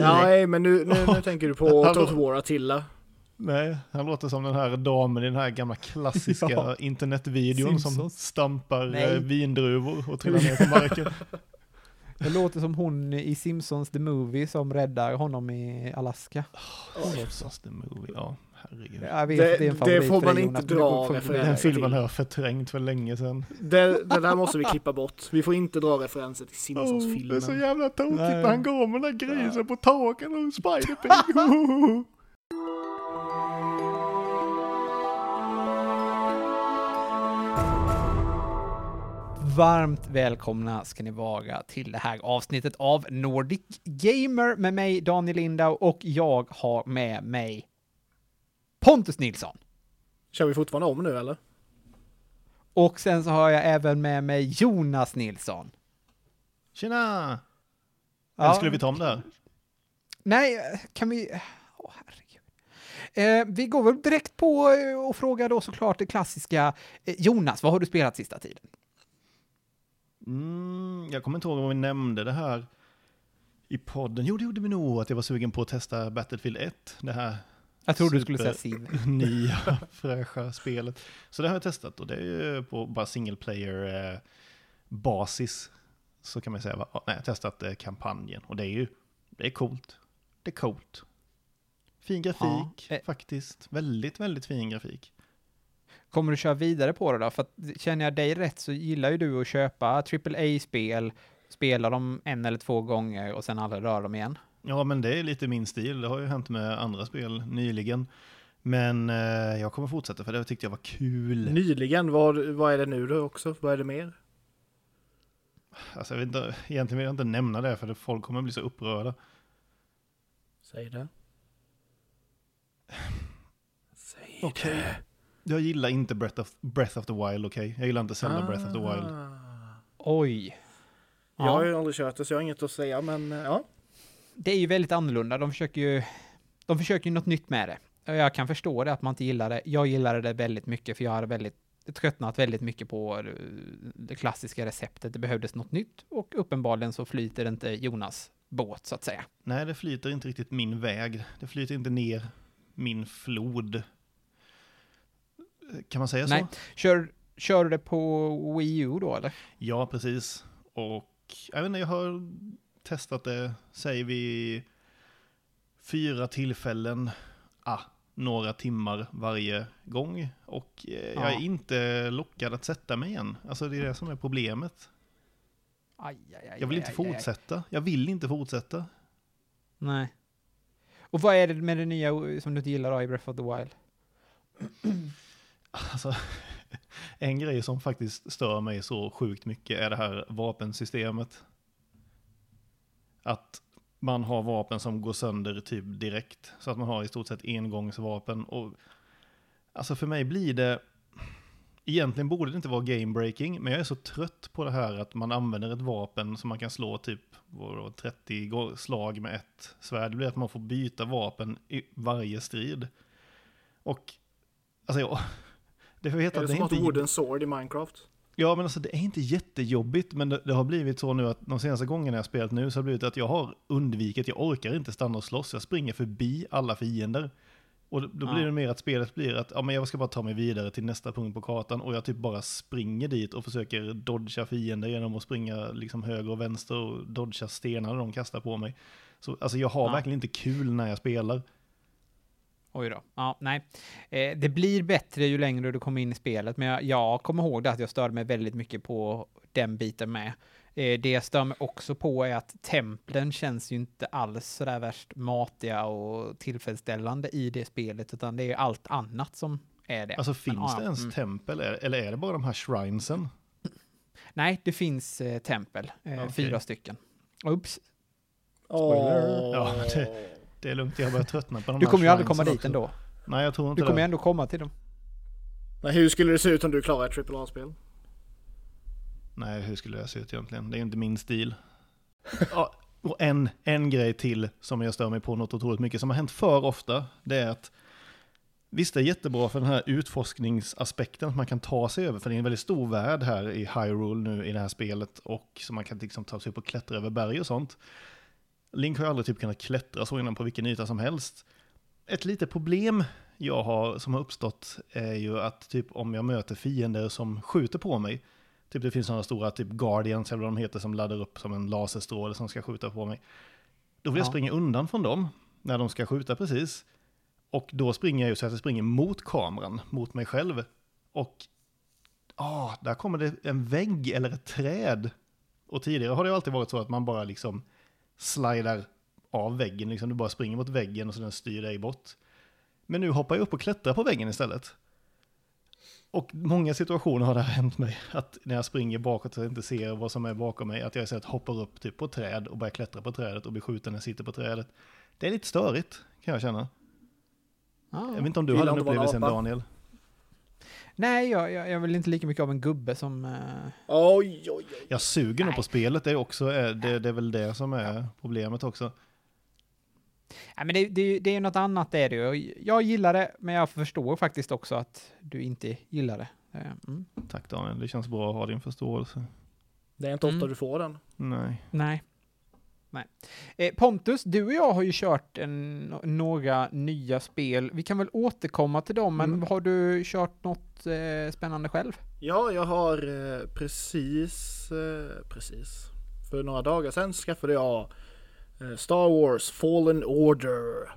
Ja, nej, men nu, nu, nu tänker du på Total War Attila. Nej, han låter som den här damen i den här gamla klassiska Ja. internetvideon som Simpsons. stampar Nej. eh, vindruvor och trillar ner på marken. Det låter som hon i Simpsons the Movie som räddar honom i Alaska. Simpsons the movie, ja herregud. Vet, Det- det, det får man inte dra referenser. Den filmen har jag förträngt för länge sedan. Det, det där måste vi klippa bort. Vi får inte dra referenser till Oh, det är så Simpsons-filmen. jävla tokigt när han går med den där grisen på taket och Spider-Pig. Varmt välkomna ska ni vara till det här avsnittet av Nordic Gamer med mig Daniel Lindau och jag har med mig Pontus Nilsson. Kör vi fortfarande om nu eller? Och sen så har jag även med mig Jonas Nilsson. Tjena! Ja. Eller skulle vi ta om det här? Nej, kan vi... Åh, herregud. Eh, vi går väl direkt på eh, och frågar då såklart det klassiska. Eh, Jonas, vad har du spelat sista tiden? Mm, jag kommer inte ihåg om vi nämnde det här i podden. Jo, det gjorde vi nog, att jag var sugen på att testa Battlefield 1. Det här Jag trodde du skulle säga Civ. nya fräscha spelet. Så det har jag testat och det är ju på bara single player eh, basis. Så kan man säga, nej, jag har testat eh, kampanjen och det är ju, det är coolt. Det är coolt. Fin grafik, Ja, eh. faktiskt. Väldigt, väldigt fin grafik. Kommer du köra vidare på det då? För att känner jag dig rätt så gillar ju du att köpa AAA-spel, spela dem en eller två gånger och sen aldrig röra dem igen. Ja, men det är lite min stil. Det har ju hänt med andra spel nyligen. Men eh, jag kommer fortsätta för det tyckte jag var kul. Nyligen, vad, vad är det nu då också? Vad är det mer? Alltså, jag vet inte, egentligen vill jag inte nämna det för det, folk kommer bli så upprörda. Säg det. Säg Okej. Jag gillar inte Breath of, Breath of the Wild, okej? Jag gillar inte Zelda Breath of the Wild. Ah. Oj. Jag har Ja, ju aldrig kört det så jag har inget att säga men eh, ja. Det är ju väldigt annorlunda. De försöker ju, de försöker ju något nytt med det. Och jag kan förstå det att man inte gillar det. Jag gillade det väldigt mycket för jag hade väldigt tröttnat väldigt mycket på eh, det klassiska receptet. Det behövdes något nytt och uppenbarligen så flyter inte Jonas båt så att säga. Nej, det flyter inte riktigt min väg. Det flyter inte ner min flod. Kan man säga så? Nej. Kör, kör du det på Wii U då eller? Ja, precis. Och jag vet inte, jag har testat det, säger vi, fyra tillfällen, ah, några timmar varje gång. Och eh, jag Ja. är inte lockad att sätta mig igen. Alltså det är det som är problemet. Aj, aj, aj, Jag vill inte fortsätta. Jag vill inte fortsätta. Nej. Och vad är det med det nya som du inte gillar då i Breath of the Wild? Alltså, en grej som faktiskt stör mig så sjukt mycket är det här vapensystemet. Att man har vapen som går sönder typ direkt. Så att man har i stort sett engångsvapen. Och, alltså för mig blir det... Egentligen borde det inte vara game breaking, men jag är så trött på det här att man använder ett vapen som man kan slå typ vadå, 30 gå- slag med ett svärd. Det blir att man får byta vapen i varje strid. Och alltså jag, det får veta Är att det det som är att inte... Wooden Sword i Minecraft? Ja, men alltså det är inte jättejobbigt, men det, det har blivit så nu att de senaste gångerna jag spelat nu så har det blivit att jag har undvikit, jag orkar inte stanna och slåss, jag springer förbi alla fiender. Och då, då blir Ja. det mer att spelet blir att ja, men jag ska bara ta mig vidare till nästa punkt på kartan och jag typ bara springer dit och försöker dodga fiender genom att springa liksom höger och vänster och dodga stenar de kastar på mig. Så alltså jag har Ja. verkligen inte kul när jag spelar. Oj då. Ja, nej. Eh, det blir bättre ju längre du kommer in i spelet, men jag, jag kommer ihåg det att jag störde mig väldigt mycket på den biten med. Eh, det jag stör mig också på är att templen känns ju inte alls sådär värst matiga och tillfredsställande i det spelet, utan det är allt annat som är det. Alltså Men, finns ja, det ens mm. tempel eller är det bara de här shrinesen? Nej, det finns eh, tempel. Eh, Okej. Fyra stycken. Oops. Åh. Ja, det- Det är lugnt, jag börjar tröttna på de Du kommer ju aldrig komma dit också. ändå. Nej, jag tror inte Du kommer det. ju ändå komma till dem. Men hur skulle det se ut om du klarar ett AAA-spel? Nej, hur skulle det se ut egentligen? Det är ju inte min stil. ja, och en, en grej till som jag stör mig på något otroligt mycket, som har hänt för ofta, det är att Visst, det är jättebra för den här utforskningsaspekten, att man kan ta sig över, för det är en väldigt stor värld här i Hyrule nu i det här spelet, och så man kan liksom ta sig upp och klättra över berg och sånt. Link har ju aldrig typ kunnat klättra så innan på vilken yta som helst. Ett litet problem jag har, som har uppstått är ju att typ om jag möter fiender som skjuter på mig, typ det finns sådana stora typ Guardians eller vad de heter som laddar upp som en laserstråle som ska skjuta på mig. Då vill ja. jag springa undan från dem när de ska skjuta precis. Och då springer jag ju så att jag springer mot kameran, mot mig själv. Och ah, där kommer det en vägg eller ett träd. Och tidigare har det alltid varit så att man bara liksom slidar av väggen, liksom du bara springer mot väggen och så den styr dig bort. Men nu hoppar jag upp och klättrar på väggen istället. Och många situationer har det hänt mig, att när jag springer bakåt och inte ser vad som är bakom mig, att jag istället hoppar upp typ på träd och börjar klättra på trädet och blir skjuten när jag sitter på trädet. Det är lite störigt, kan jag känna. Ah, jag vet inte om du hade en upplevelse Daniel? Nej, jag, jag, jag vill inte lika mycket av en gubbe som... Uh... Oj, oj, oj. Jag suger nog på spelet, det är, också, det, det är väl det som är problemet också. Nej, men det, det, det är något annat det är det ju. Jag gillar det, men jag förstår faktiskt också att du inte gillar det. Eh, mm. Tack Daniel, det känns bra att ha din förståelse. Det är inte ofta mm. du får den. Nej. Nej. Nej. Eh, Pontus, du och jag har ju kört en, några nya spel. Vi kan väl återkomma till dem, men mm. har du kört något eh, spännande själv? Ja, jag har eh, precis, eh, precis, för några dagar sedan skaffade jag eh, Star Wars Fallen Order.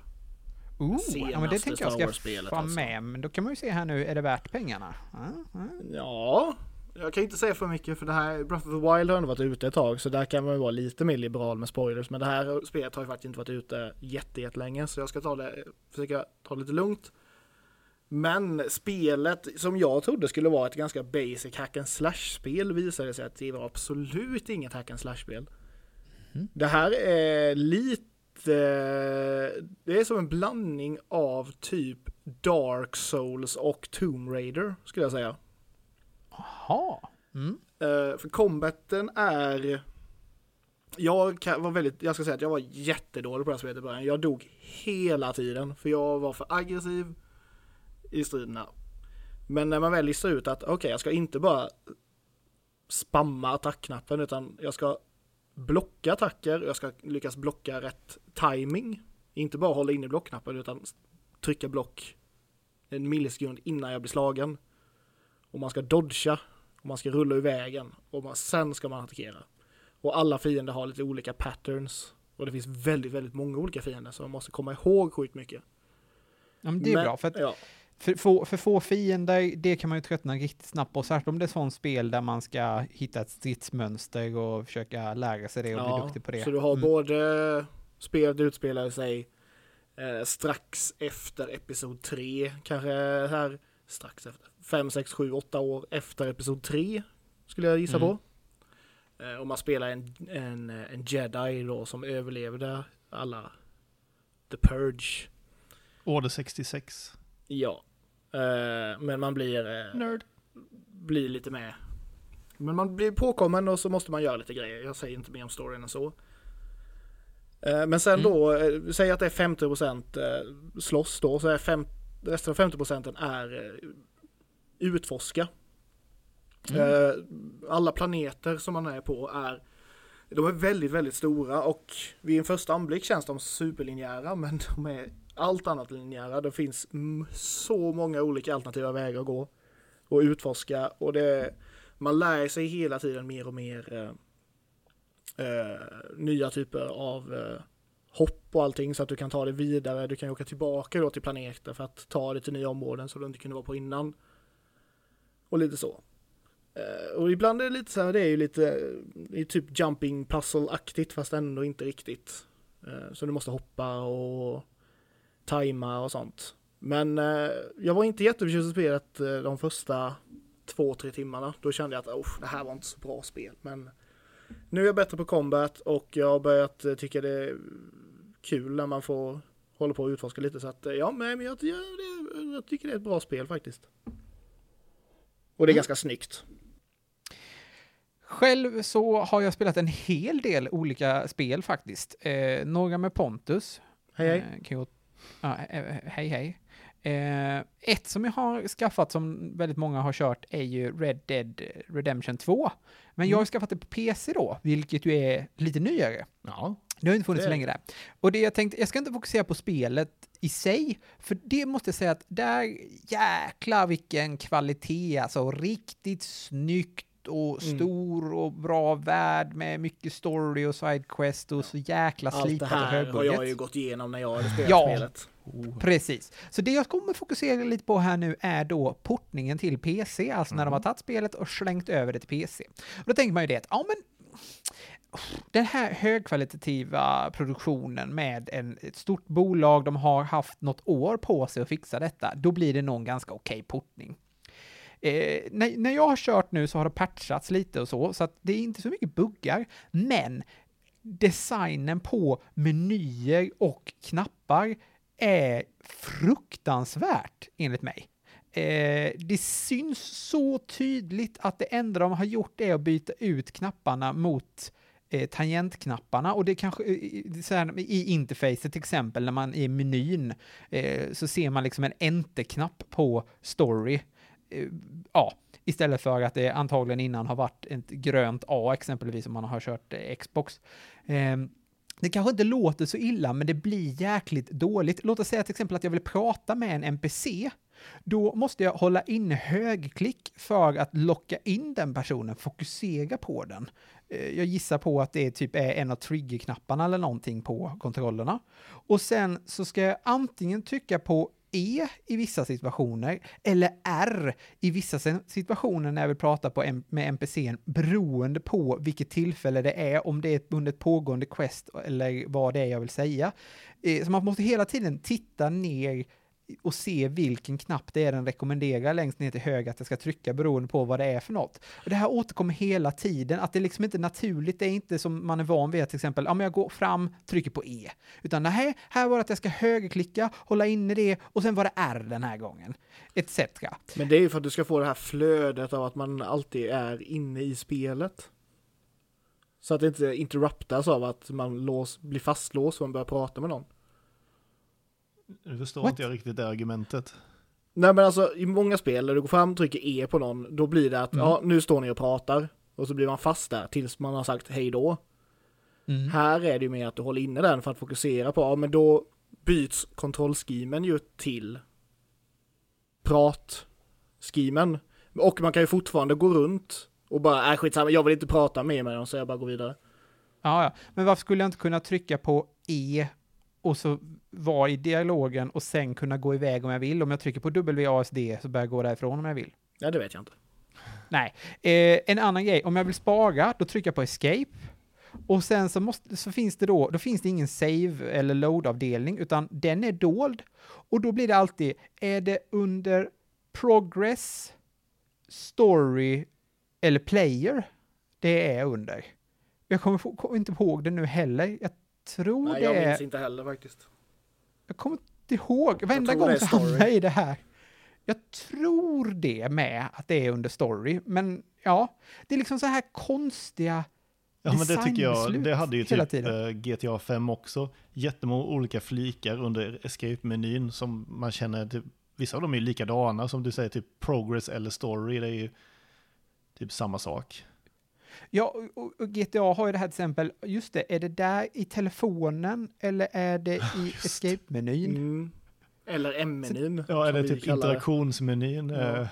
Ooh, ja, men det tänker jag ska få alltså. med, men då kan man ju se här nu, är det värt pengarna? Mm, mm. Ja, jag kan inte säga för mycket för det här Breath of the Wild har ändå varit ute ett tag så där kan man ju vara lite mer liberal med spoilers men det här spelet har ju faktiskt inte varit ute jättelänge så jag ska ta det, försöka ta det lite lugnt. Men spelet som jag trodde skulle vara ett ganska basic hack and slash spel visade sig att det var absolut inget hack and slash spel. Mm. Det här är lite det är som en blandning av typ Dark Souls och Tomb Raider skulle jag säga. Jaha. Mm. Uh, för combaten är... Jag var väldigt, jag ska säga att jag var jättedålig på det här spelet i början. Jag dog hela tiden för jag var för aggressiv i striderna. Men när man väl listar ut att okej, okay, jag ska inte bara spamma attackknappen utan jag ska blocka attacker, jag ska lyckas blocka rätt timing. Inte bara hålla inne blockknappen utan trycka block en millisekund innan jag blir slagen och man ska dodga och man ska rulla ur vägen och man, sen ska man attackera. Och alla fiender har lite olika patterns och det finns väldigt, väldigt många olika fiender så man måste komma ihåg sjukt mycket. Ja, men det är men, bra för att ja. för, få, för få fiender, det kan man ju tröttna riktigt snabbt på, särskilt om det är sånt spel där man ska hitta ett stridsmönster och försöka lära sig det och ja, bli duktig på det. Så du har mm. både spelet utspelar sig eh, strax efter episod 3, kanske här strax efter, 5, 6, 7, 8 år efter episod 3 skulle jag gissa mm. på. Eh, och man spelar en, en, en jedi då som överlevde alla The Purge. Order 66. Ja. Eh, men man blir... Eh, Nerd. Blir lite med. Men man blir påkommen och så måste man göra lite grejer. Jag säger inte mer om storyn än så. Eh, men sen mm. då, eh, säg att det är 50% eh, slåss då, så är 50 resten av 50 procenten är eh, utforska. Mm. Eh, alla planeter som man är på är de är väldigt, väldigt stora och vid en första anblick känns de superlinjära men de är allt annat linjära. Det finns så många olika alternativa vägar att gå och utforska och det, man lär sig hela tiden mer och mer eh, eh, nya typer av eh, hopp och allting så att du kan ta det vidare. Du kan åka tillbaka då till planeter för att ta dig till nya områden som du inte kunde vara på innan. Och lite så. Eh, och ibland är det lite så här, det är ju lite, det är typ jumping puzzle-aktigt fast ändå inte riktigt. Eh, så du måste hoppa och tajma och sånt. Men eh, jag var inte jätteförtjust i spelet de första två, tre timmarna. Då kände jag att det här var inte så bra spel. Men nu är jag bättre på combat och jag har börjat tycka det är kul när man får hålla på och utforska lite. Så att ja, men jag, jag, jag tycker det är ett bra spel faktiskt. Och det är mm. ganska snyggt. Själv så har jag spelat en hel del olika spel faktiskt. Eh, några med Pontus. Hej hej. Eh, jag, ja, eh, hej hej. Eh, ett som jag har skaffat som väldigt många har kört är ju Red Dead Redemption 2. Men jag har skaffat det på PC då, vilket ju är lite nyare. Ja, Det har inte funnits Det så länge där. Och det jag tänkte, jag ska inte fokusera på spelet i sig, för det måste jag säga att där, jäklar vilken kvalitet, alltså riktigt snyggt och Mm. stor och bra värld med mycket story och sidequest och så jäkla Allt det slipat och här har högbudget. jag ju gått igenom när jag hade spelat Ja. spelet. Precis. Så det jag kommer fokusera lite på här nu är då portningen till PC, alltså när de har tagit spelet och slängt över det till PC. Och då tänker man ju det att, ja men den här högkvalitativa produktionen med en, ett stort bolag, de har haft något år på sig att fixa detta, då blir det någon ganska okej portning. Eh, när, när jag har kört nu så har det patchats lite och så, så att det är inte så mycket buggar, men designen på menyer och knappar är fruktansvärt enligt mig. Eh, det syns så tydligt att det enda de har gjort är att byta ut knapparna mot eh, tangentknapparna och det kanske eh, så här, i interfacet till exempel när man i menyn eh, så ser man liksom en enter-knapp på story. Eh, ja, istället för att det antagligen innan har varit ett grönt A exempelvis om man har kört eh, Xbox. Eh, det kanske inte låter så illa, men det blir jäkligt dåligt. Låt oss säga till exempel att jag vill prata med en NPC. Då måste jag hålla in högklick för att locka in den personen, fokusera på den. Eh, jag gissar på att det typ är en av triggerknapparna eller någonting på kontrollerna. Och sen så ska jag antingen trycka på E i vissa situationer eller R i vissa situationer när jag vill prata på M med NPCn beroende på vilket tillfälle det är, om det är under ett pågående quest eller vad det är jag vill säga. Eh, så man måste hela tiden titta ner och se vilken knapp det är den rekommenderar längst ner till höger att jag ska trycka beroende på vad det är för något. Och det här återkommer hela tiden, att det liksom inte är naturligt, det är inte som man är van vid att till exempel, ja men jag går fram, trycker på E. Utan nej, här var det att jag ska högerklicka, hålla inne det och sen var det R den här gången. Etc. Men det är ju för att du ska få det här flödet av att man alltid är inne i spelet. Så att det inte interruptas av att man lås, blir fastlåst och man börjar prata med någon nu förstår What? inte jag riktigt det argumentet. Nej men alltså i många spel när du går fram och trycker E på någon, då blir det att Mm. ja, nu står ni och pratar. Och så blir man fast där tills man har sagt hej då. Mm. Här är det ju mer att du håller inne den för att fokusera på, ja men då byts kontrollskimen ju till pratskimen. Och man kan ju fortfarande gå runt och bara, äh skitsamma, jag vill inte prata mer med dem så jag bara går vidare. Ja, ja. Men varför skulle jag inte kunna trycka på E och så vara i dialogen och sen kunna gå iväg om jag vill? Om jag trycker på WASD så börjar jag gå därifrån om jag vill. Ja, det vet jag inte. Nej. Eh, en annan grej, om jag vill spara, då trycker jag på escape. Och sen så, måste, så finns det då, då finns det ingen save eller load-avdelning, utan den är dold. Och då blir det alltid, är det under progress, story eller player det är under? Jag kommer, kommer inte ihåg det nu heller. Jag tror Nej, det jag är... minns inte heller faktiskt. Jag kommer inte ihåg. Varenda gång så hamnar jag i det här. Jag tror det med att det är under story, men ja, det är liksom så här konstiga Ja, men det tycker jag. Det hade ju typ tiden. eh, GTA 5 också. Jättemånga olika flikar under escape-menyn som man känner, typ, vissa av dem är likadana som du säger, typ progress eller story. Det är ju typ samma sak. Ja, och, och GTA har ju det här till exempel, just det, är det där i telefonen eller är det i escape-menyn? Mm. Eller M-menyn. Ja, eller typ interaktionsmenyn. Ja. eh,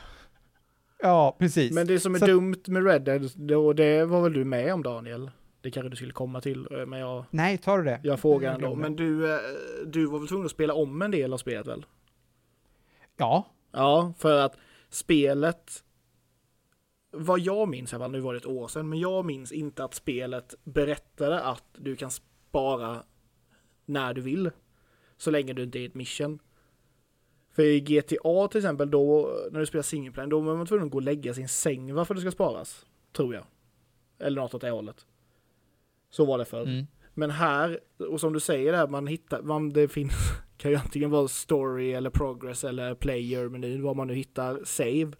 Ja, precis. Men det som är Så- dumt med Red Dead, då, det var väl du med om Daniel? Det kanske du skulle komma till, eh, men jag, Nej, tar du det? jag frågar ändå. Men du, eh, du var väl tvungen att spela om en del av spelet väl? Ja. Ja, för att spelet, vad jag minns, fall, nu var det ett år sedan, men jag minns inte att spelet berättade att du kan spara när du vill. Så länge du inte är i ett mission. För i GTA till exempel, då, när du spelar single player, då är man tvungen att gå och lägga sin säng varför det ska sparas. Tror jag. Eller något åt det hållet. Så var det förr. Mm. Men här, och som du säger där, man hittar, man, det finns, kan ju antingen vara story eller progress eller player menyn, vad man nu hittar, save.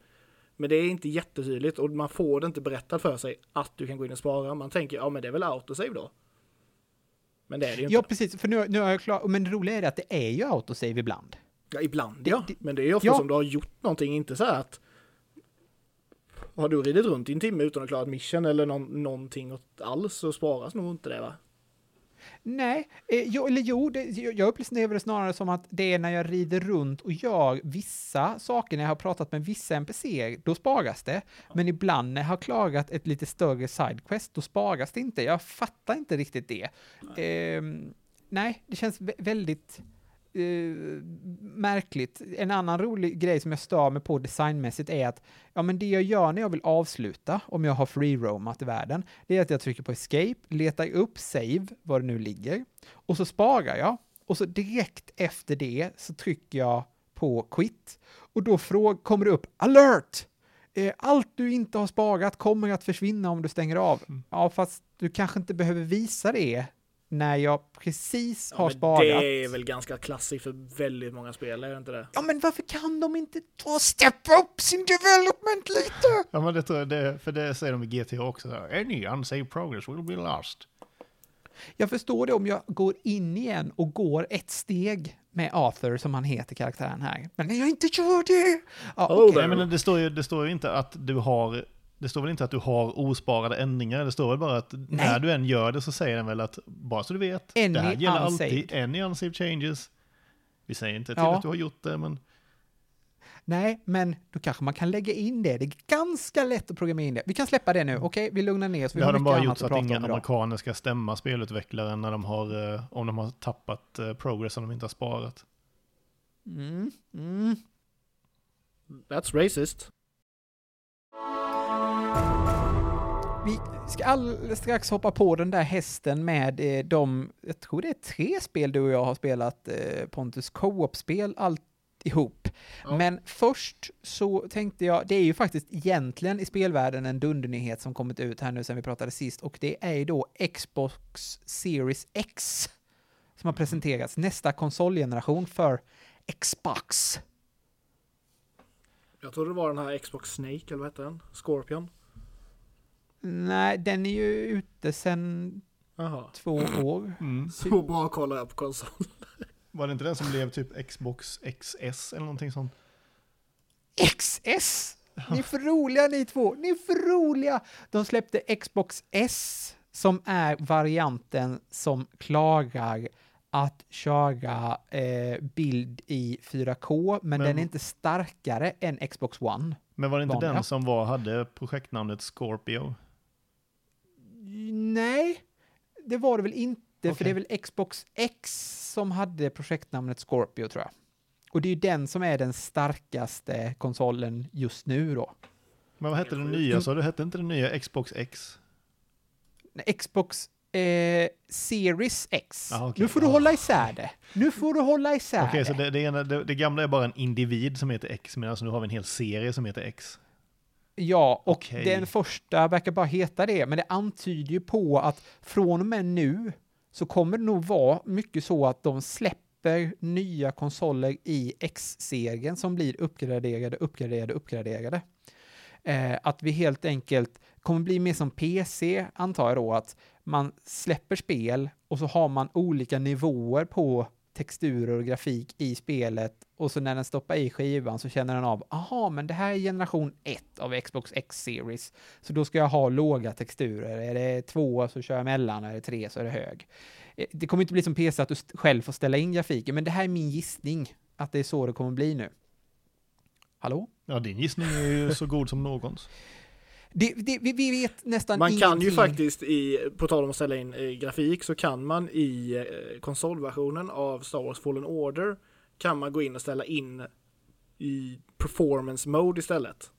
Men det är inte jättetydligt och man får det inte berättat för sig att du kan gå in och spara. Man tänker, ja men det är väl autosave då. Men det är det ju inte. Ja, precis. För nu, nu är jag klar. Men det roliga är att det är ju autosave ibland. Ja, ibland Det- ja. det- Men det är ju ofta Ja. som du har gjort någonting, inte så här att har du ridit runt i en timme utan att klara ett mission eller någon, någonting alls så sparas nog inte det va? Nej, eh, jo, eller jo, det, jag upplever det snarare som att det är när jag rider runt och gör vissa saker, när jag har pratat med vissa NPC, då sparas det. Men ibland när jag har klarat ett lite större sidequest, då sparas det inte. Jag fattar inte riktigt det. Ehm, nej, det känns vä- väldigt eh, märkligt. En annan rolig grej som jag stör mig på designmässigt är att ja, men det jag gör när jag vill avsluta, om jag har free-roamat i världen, det är att jag trycker på escape, letar upp save, var det nu ligger, och så sparar jag. Och så direkt efter det så trycker jag på quit. Och då kommer det upp alert! Eh, Allt du inte har sparat kommer att försvinna om du stänger av. Ja, fast du kanske inte behöver visa det när jag precis har sparat. Det är väl ganska klassiskt för väldigt många spel, är det inte det? Ja, men varför kan de inte ta step up sin development lite? Ja, men det tror jag, det, för det säger de i GTA också. Any unsaved progress will be lost. Jag förstår det om jag går in igen och går ett steg med Arthur, som han heter, karaktären här. Men när jag inte gör det! Ja, Oh, där. Nej, men det står, ju, det står ju inte att du har... Det står väl inte att du har osparade ändringar, det står väl bara att när du än gör det så säger den väl att bara så du vet, Any det här gäller unsaved. alltid, any unsaved changes. Vi säger inte till Ja. att du har gjort det, men Nej, men då kanske man kan lägga in det. Det är ganska lätt att programmera in det. Vi kan släppa det nu, okej? Vi lugnar ner oss. Vi det har de bara gjort så att prata inga amerikaner ska stämma spelutvecklaren när de har, eh, om de har tappat eh, progress som de inte har sparat. Mm, mm. That's racist. Vi ska alldeles strax hoppa på den där hästen med eh, de, jag tror det är tre spel du och jag har spelat, eh, Pontus, co-op-spel alltihop. Ja. Men först så tänkte jag, det är ju faktiskt egentligen i spelvärlden en dundernyhet som kommit ut här nu sen vi pratade sist och det är ju då Xbox Series X som har presenterats, nästa konsolgeneration för Xbox. Jag tror det var den här Xbox Snake, eller vad hette den? Scorpion? Nej, den är ju ute sedan två år. Så bra kollar jag på konsol. Var det inte den som blev typ Xbox XS eller någonting sånt? XS! Ni är för roliga ni två, ni är för roliga! De släppte Xbox S som är varianten som klarar att köra eh, bild i 4K, men, Men- den är inte starkare än Xbox One. Men var det inte Vanliga. den som var, hade projektnamnet Scorpio? Nej, det var det väl inte, för Okej. det är väl Xbox X som hade projektnamnet Scorpio tror jag. Och det är ju den som är den starkaste konsolen just nu då. Men vad hette den nya? Så du hette inte den nya Xbox X? Nej, Xbox eh, Series X. Ah, okej. Nu får du Ah. hålla isär det. Nu får du hålla isär Okej, det. så det, det, ena, det, det gamla är bara en individ som heter X, medan nu har vi en hel serie som heter X. Ja, och Okej. den första verkar bara heta det, men det antyder ju på att från och med nu så kommer det nog vara mycket så att de släpper nya konsoler i X-serien som blir uppgraderade, uppgraderade, uppgraderade. Eh, att vi helt enkelt kommer bli mer som PC, antar jag då, att man släpper spel och så har man olika nivåer på texturer och grafik i spelet och så när den stoppar i skivan så känner den av, aha, men det här är generation 1 av Xbox X-series, så då ska jag ha låga texturer. Är det två så kör jag mellan, är det tre så är det hög. Eh, det kommer inte bli som PC att du själv får ställa in grafiken, men det här är min gissning att det är så det kommer bli nu. Hallå? Ja, din gissning är ju så god som någons. Det, det, vi, vi vet nästan Man kan ju ingenting. faktiskt i, på tal om att ställa in eh, grafik, så kan man i eh, konsolversionen av Star Wars Fallen Order kan man gå in och ställa in i performance mode istället.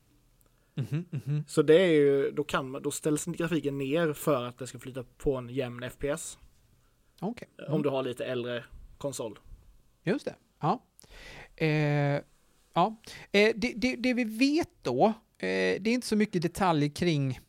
Mhm, mhm. Så det är ju, då kan man, då ställs grafiken ner för att det ska flytta på en jämn FPS. Okej. eh, Om du har lite äldre konsol. Just det. Ja. Eh, ja. Eh, det, det, det vi vet då, det är inte så mycket detaljer kring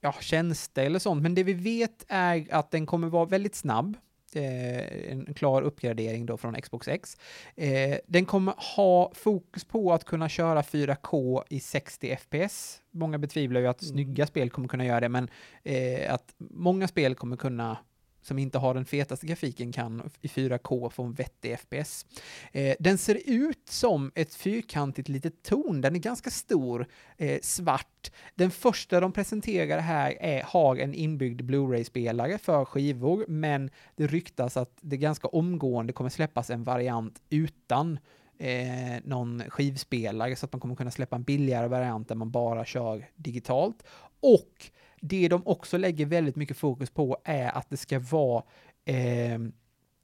ja, tjänster eller sånt, men det vi vet är att den kommer vara väldigt snabb. Eh, en klar uppgradering då från Xbox X. Eh, den kommer ha fokus på att kunna köra 4K i 60 FPS. Många betvivlar ju att snygga spel kommer kunna göra det, men eh, att många spel kommer kunna som inte har den fetaste grafiken kan i 4K få en vettig FPS. Eh, den ser ut som ett fyrkantigt litet torn, den är ganska stor, eh, svart. Den första de presenterar här är, har en inbyggd Blu-ray-spelare för skivor, men det ryktas att det ganska omgående kommer släppas en variant utan eh, någon skivspelare så att man kommer kunna släppa en billigare variant där man bara kör digitalt. Och det de också lägger väldigt mycket fokus på är att det ska vara eh,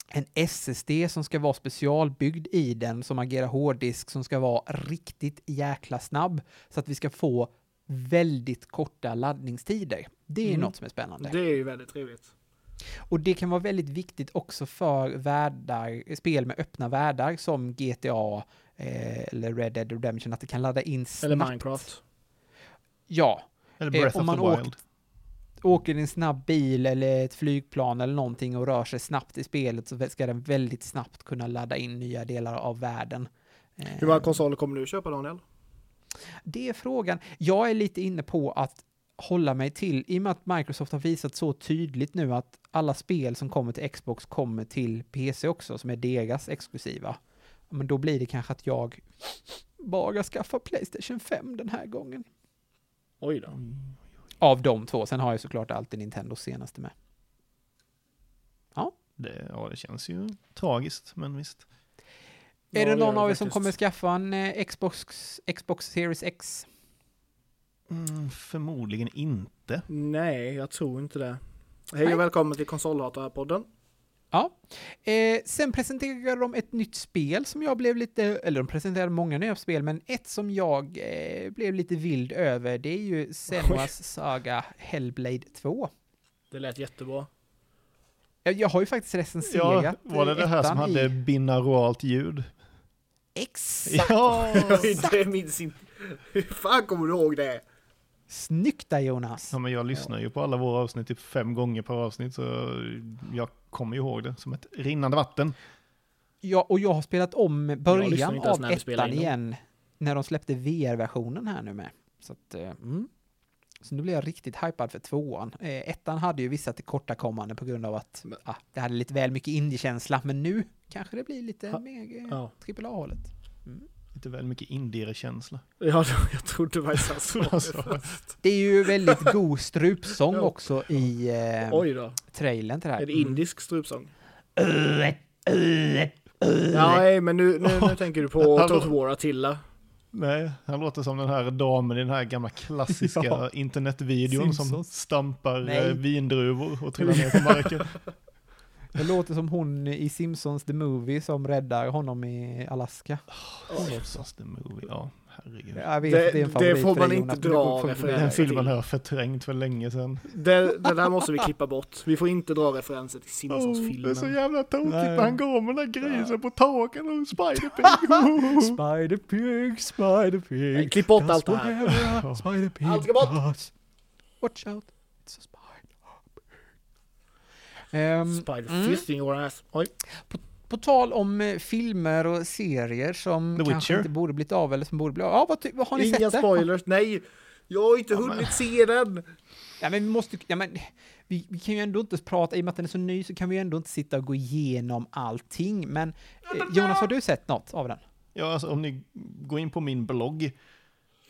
en SSD som ska vara specialbyggd i den, som agerar hårddisk, som ska vara riktigt jäkla snabb, så att vi ska få väldigt korta laddningstider. Det är Mm. något som är spännande. Det är ju väldigt trevligt. Och det kan vara väldigt viktigt också för världar, spel med öppna världar som GTA eh, eller Red Dead Redemption, att det kan ladda in snabbt. Eller Minecraft. Ja, Eller Eh, Breath om of man the åker- Wild. Åker i en snabb bil eller ett flygplan eller någonting och rör sig snabbt i spelet så ska den väldigt snabbt kunna ladda in nya delar av världen. Eh, Hur många konsoler kommer du köpa Daniel? Det är frågan. Jag är lite inne på att hålla mig till, i och med att Microsoft har visat så tydligt nu att alla spel som kommer till Xbox kommer till PC också, som är deras exklusiva. Men då blir det kanske att jag bara skaffar Playstation 5 den här gången. Oj då. Av de två. Sen har jag såklart alltid Nintendos senaste med. Det, ja, det känns ju tragiskt, men visst. Ja, är det det någon gör av er det som kommer skaffa en eh, Xbox, Xbox Series X? Mm, förmodligen inte. Nej, jag tror inte det. Hej och välkommen till Konsolhatarpodden. Ja. Eh, sen presenterade de ett nytt spel som jag blev lite, eller de presenterade många nya spel, men ett som jag eh, blev lite vild över, det är ju Senuas Saga Hellblade 2. Det lät jättebra. Jag, jag har ju faktiskt Ja, recenserat var det det här som hade i... binauralt ljud? Exakt! Ja! det minns inte. Hur fan kommer du ihåg det? Snyggt där Jonas! ja, men jag lyssnar ju på alla våra avsnitt typ fem gånger per avsnitt, så jag kommer ju ihåg det som ett rinnande vatten. Ja, och jag har spelat om början av ettan igen, när de släppte VR-versionen här nu med. Så att, eh, mm. Så nu blir jag riktigt hypad för tvåan. Eh, ettan hade ju vissa tillkortakommanden på grund av att Men- ah, det hade lite väl mycket indie-känsla, men nu kanske det blir lite Ha- mer eh, Ja, AAA-hållet. Lite väl mycket indie-känsla. ja jag trodde faktiskt han sa det först. Det är ju väldigt god strupsång Ja. också i eh, Oj då. trailern till det här. Är det Mm. indisk strupsång? Ja, nej, men nu, nu, nu tänker du på War Attila. Nej, han låter som den här damen i den här gamla klassiska Ja. internetvideon som Simpsons. stampar Nej. eh, vindruvor och trillar ner på marken. Det låter som hon i Simpsons The Movie som räddar honom i Alaska. Simpsons the movie, ja herregud. Jag vet Det- att det är en det favorit får man inte dra får- referenser. Den filmen har jag förträngt för länge sedan. Det, det där måste vi klippa bort. Vi får inte dra referenser till Oh, det är så Simpsons-filmen. jävla tokigt när han går med den där grisen på taket och Spider-Pig. Spider-pig, Spider-pig. Klipp bort allt det här. Spider-pig. Allt ska bort. Watch out, it's a spider. Ehm, Spider mm. fisting your ass. Oj. På tal om eh, filmer och serier som The kanske Witcher. inte borde blivit av eller som borde bli av. Ja, vad, vad har ni Inga sett det? spoilers. Nej, jag har inte Ja, men- hunnit se den. Ja, men vi måste, ja, men vi, vi kan ju ändå inte prata, i och med att den är så ny så kan vi ju ändå inte sitta och gå igenom allting. Men eh, Jonas, har du sett något av den? Ja, alltså om ni går in på min blogg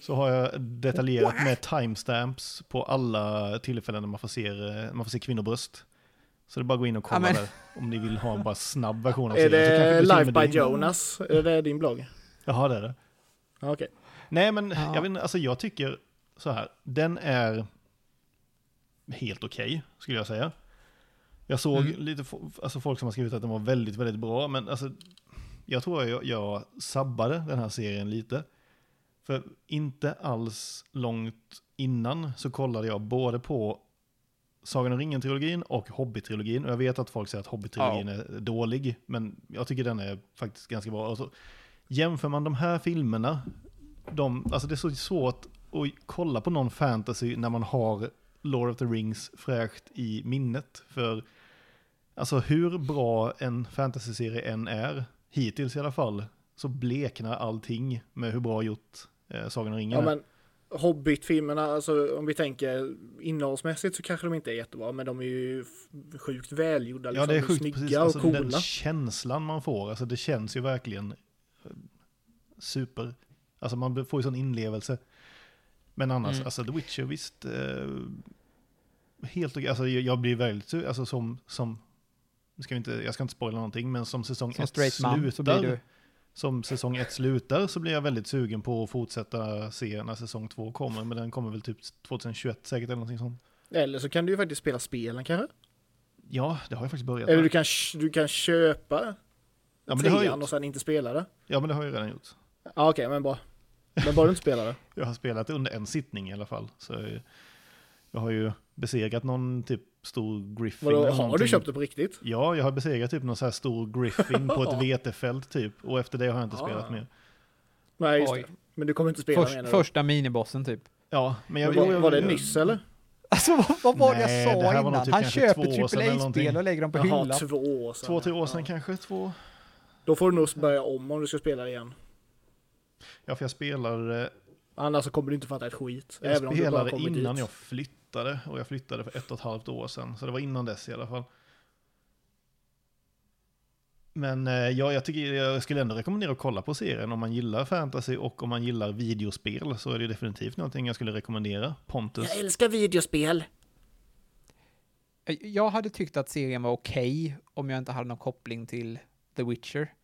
så har jag detaljerat med timestamps på alla tillfällen när man får se, eh, man får se kvinnobröst. Så det är bara att gå in och kolla Ja, där om ni vill ha en bara snabb version av Är serien. Kanske det Live by din. Jonas? Är det din blogg? Jaha, det är det. Okej. Nej, men Ja. jag, vet, alltså, jag tycker så här. Den är helt okej, skulle jag säga. Jag såg Mm. lite alltså, folk som har skrivit att den var väldigt, väldigt bra, men alltså, jag tror jag, jag sabbade den här serien lite. För inte alls långt innan så kollade jag både på Sagan om ringen-trilogin och Hobbit-trilogin. Och jag vet att folk säger att Hobbit-trilogin är dålig, men jag tycker den är faktiskt ganska bra. Och så jämför man de här filmerna, de, alltså det är så svårt att kolla på någon fantasy när man har Lord of the Rings fräscht i minnet. För alltså hur bra en fantasy-serie än är, hittills i alla fall, så bleknar allting med hur bra gjort eh, Sagan om ringen Ja, är. men Hobbit-filmerna, alltså om vi tänker innehållsmässigt så kanske de inte är jättebra, men de är ju sjukt välgjorda. Liksom. Ja, det är De sjukt, snygga precis. och Alltså, coola. den känslan man får, alltså det känns ju verkligen eh, super. Alltså man får ju sån inlevelse. Men annars, Mm. alltså The Witcher, visst. Eh, helt okej, alltså jag, jag blir väldigt, alltså som, som, ska vi inte, jag ska inte spoila någonting, men som säsong Som ett straight man så blir slutar, du... som säsong ett slutar så blir jag väldigt sugen på att fortsätta se när säsong två kommer, men den kommer väl typ 2021 säkert eller någonting sånt. Eller så kan du ju faktiskt spela spelen kanske. Ja, det har jag faktiskt börjat Eller med. du kan, du kan köpa Ja, men det har jag och sen inte spela det. Ja, men det har jag redan gjort. Ja, okej, men bra. Men bara du inte spelar det. Jag har spelat under en sittning i alla fall. Så jag har ju besegrat någon typ stor griffin. Vadå, eller har du köpt det på riktigt? Ja, jag har besegrat typ någon så här stor griffin på ett vetefält typ. Och efter det har jag inte Ah. spelat mer. Nej, just Oj. det. Men du kommer inte spela Först, mer nu? första minibossen typ. Ja, men jag... Men var, jag- var det nyss eller? Alltså vad, vad var det Nej, jag det sa nog innan? typ Han köper AAA-spel och lägger dem på Jaha, hyllan. två år sedan. Två, tre år sedan Ja. kanske, två. Då får du nog börja om om du ska spela det igen. Ja, för jag spelar, eh, Annars så kommer du inte fatta ett skit. jag även om du bara innan dit. jag flyttade. Och jag flyttade för ett och ett halvt år sedan. Så det var innan dess i alla fall. Men eh, ja, jag tycker jag skulle ändå rekommendera att kolla på serien om man gillar fantasy och om man gillar videospel så är det definitivt någonting jag skulle rekommendera. Pontus. Jag älskar videospel! Jag hade tyckt att serien var okej om jag inte hade någon koppling till The Witcher.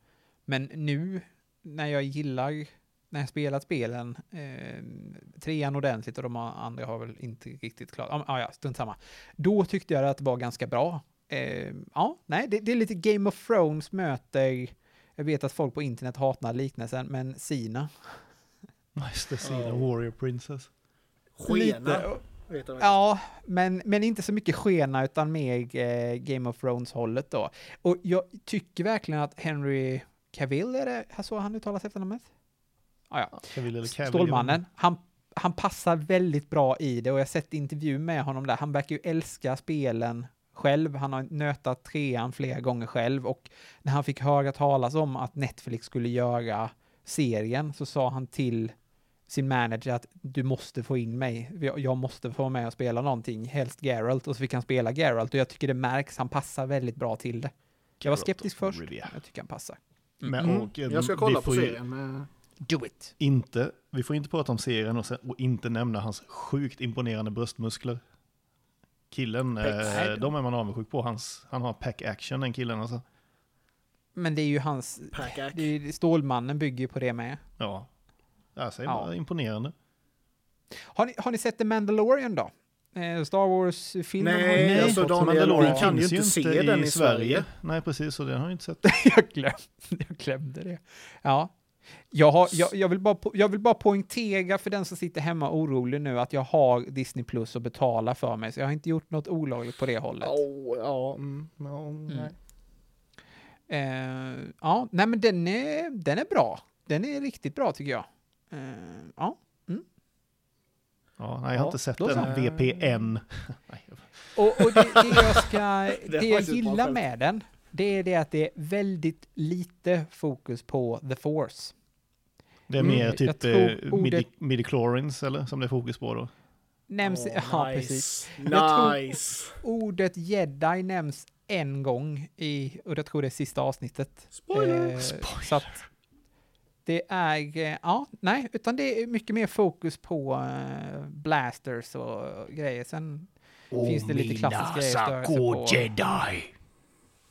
Men nu när jag gillar, när jag spelat spelen, eh, trean ordentligt och de andra har väl inte riktigt klart, ah, ja, strunt samma. Då tyckte jag att det var ganska bra. Eh, ja, nej, det, det är lite Game of Thrones möter, jag vet att folk på internet hatar liknelsen, men Sina. Nice, scene Ja. of Warrior Princess. Skena. Ja, men, men inte så mycket skena utan mer eh, Game of Thrones-hållet då. Och jag tycker verkligen att Henry Cavill, är det så han uttalas efternamnet? Ah, ja. Stålmannen. Han, han passar väldigt bra i det och jag har sett intervju med honom där. Han verkar ju älska spelen själv. Han har nötat trean flera gånger själv och när han fick höra talas om att Netflix skulle göra serien så sa han till sin manager att du måste få in mig. Jag- måste få vara med och spela någonting, helst Geralt. Och så fick han spela Geralt och jag tycker det märks. Han passar väldigt bra till det. Jag var skeptisk först, Rivia. men jag tycker han passar. Men, Mm. och, eh, Jag ska kolla på serien. Do it! Inte, vi får inte prata om serien och, sen, och inte nämna hans sjukt imponerande bröstmuskler. Killen, Nej, eh, de är man avundsjuk på. Hans, han har pack action den killen alltså. Men det är ju hans... Packack. Det är, Stålmannen bygger ju på det med. Ja. Jag säger Ja. bara imponerande. Har ni, har ni sett The Mandalorian då? Eh, Star Wars-filmen? Nej, har ni alltså, fått? Daniel, Mandalorian vi kan ju finns inte se den i Sverige. Nej, precis. Och den har jag inte sett. jag, glömde, jag glömde det. Ja. Jag, har, jag, jag, vill bara, jag vill bara poängtera för den som sitter hemma orolig nu att jag har Disney Plus att betala för mig, så jag har inte gjort något olagligt på det hållet. Oh, ja, mm, ja, nej. Eh, ja, nej men den är, den är bra. Den är riktigt bra tycker jag. Eh, ja. Ja, nej, jag har Ja, inte sett den. VPN. Och, och det, det jag ska, det jag gillar med den, det är det att det är väldigt lite fokus på the force. Det är Mm, mer jag typ eh, ordet- midi, midichlorians eller som det är fokus på då. Nämns, Åh, ja nice. precis. Nice. Ordet jedi nämns en gång i, och jag tror det är sista avsnittet. Spoiler. Eh, Så att det är, eh, ja, nej, utan det är mycket mer fokus på eh, blasters och grejer. Sen finns det lite klassiska grejer på. jedi!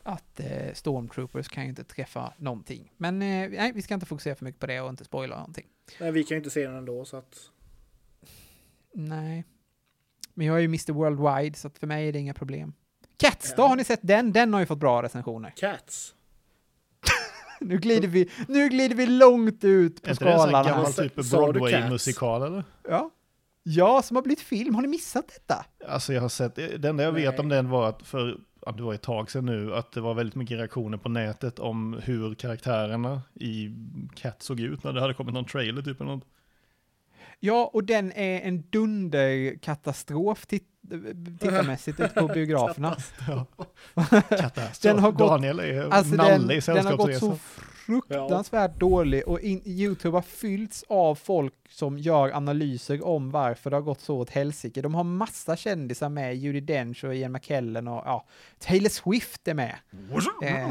Att eh, stormtroopers kan ju inte träffa någonting. Men eh, nej, vi ska inte fokusera för mycket på det och inte spoila någonting. Nej, vi kan ju inte se den ändå så att... Nej. Men jag är ju Mr Worldwide, så att för mig är det inga problem. Cats då, Ja. har ni sett den? Den har ju fått bra recensioner. Cats. Nu glider vi, nu glider vi långt ut på Är inte det en skalan. gammal typ Broadway-musikal eller? Ja. ja, som har blivit film. Har ni missat detta? Alltså jag har sett, det enda jag vet Nej. om den var att för, det var ett tag sedan nu, att det var väldigt mycket reaktioner på nätet om hur karaktärerna i Cat såg ut när det hade kommit någon trailer typ eller något. Ja, och den är en dunderkatastrof tit tittarmässigt ute på biograferna. Katastrof. Den har gått- Daniel är Alltså nalle den, i den har gått så fruktansvärt dålig och in, Youtube har fyllts av folk som gör analyser om varför det har gått så åt helsike. De har massa kändisar med, Judi Dench och Ian McKellen och ja, Taylor Swift är med. Eh,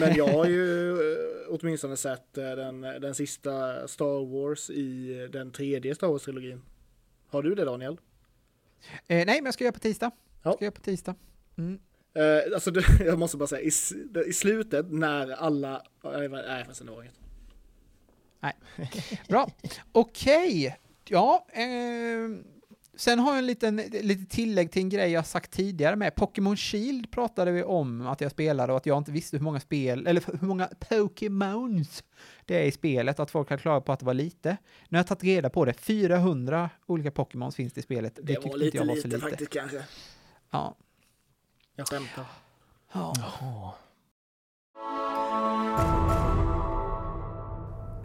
Men jag har ju eh, åtminstone sett eh, den, den sista Star Wars i den tredje Star Wars-trilogin. Har du det Daniel? eh, nej, men jag ska göra på tisdag. Ja. Ska göra på tisdag. Mm. Eh, alltså det, jag måste bara säga, i, i slutet när alla... Nej, nej fast det var inget. Bra. Okej. Ja, eh, sen har jag en liten lite tillägg till en grej jag sagt tidigare med. Pokémon Shield pratade vi om att jag spelade och att jag inte visste hur många spel, eller hur många Pokémons det är i spelet, att folk har klagat på att det var lite. Nu har jag tagit reda på det. 400 olika Pokémons finns det i spelet. Det, Det, var lite jag var lite, lite. faktiskt kanske. Ja. Jag skämtar. ja. Jaha.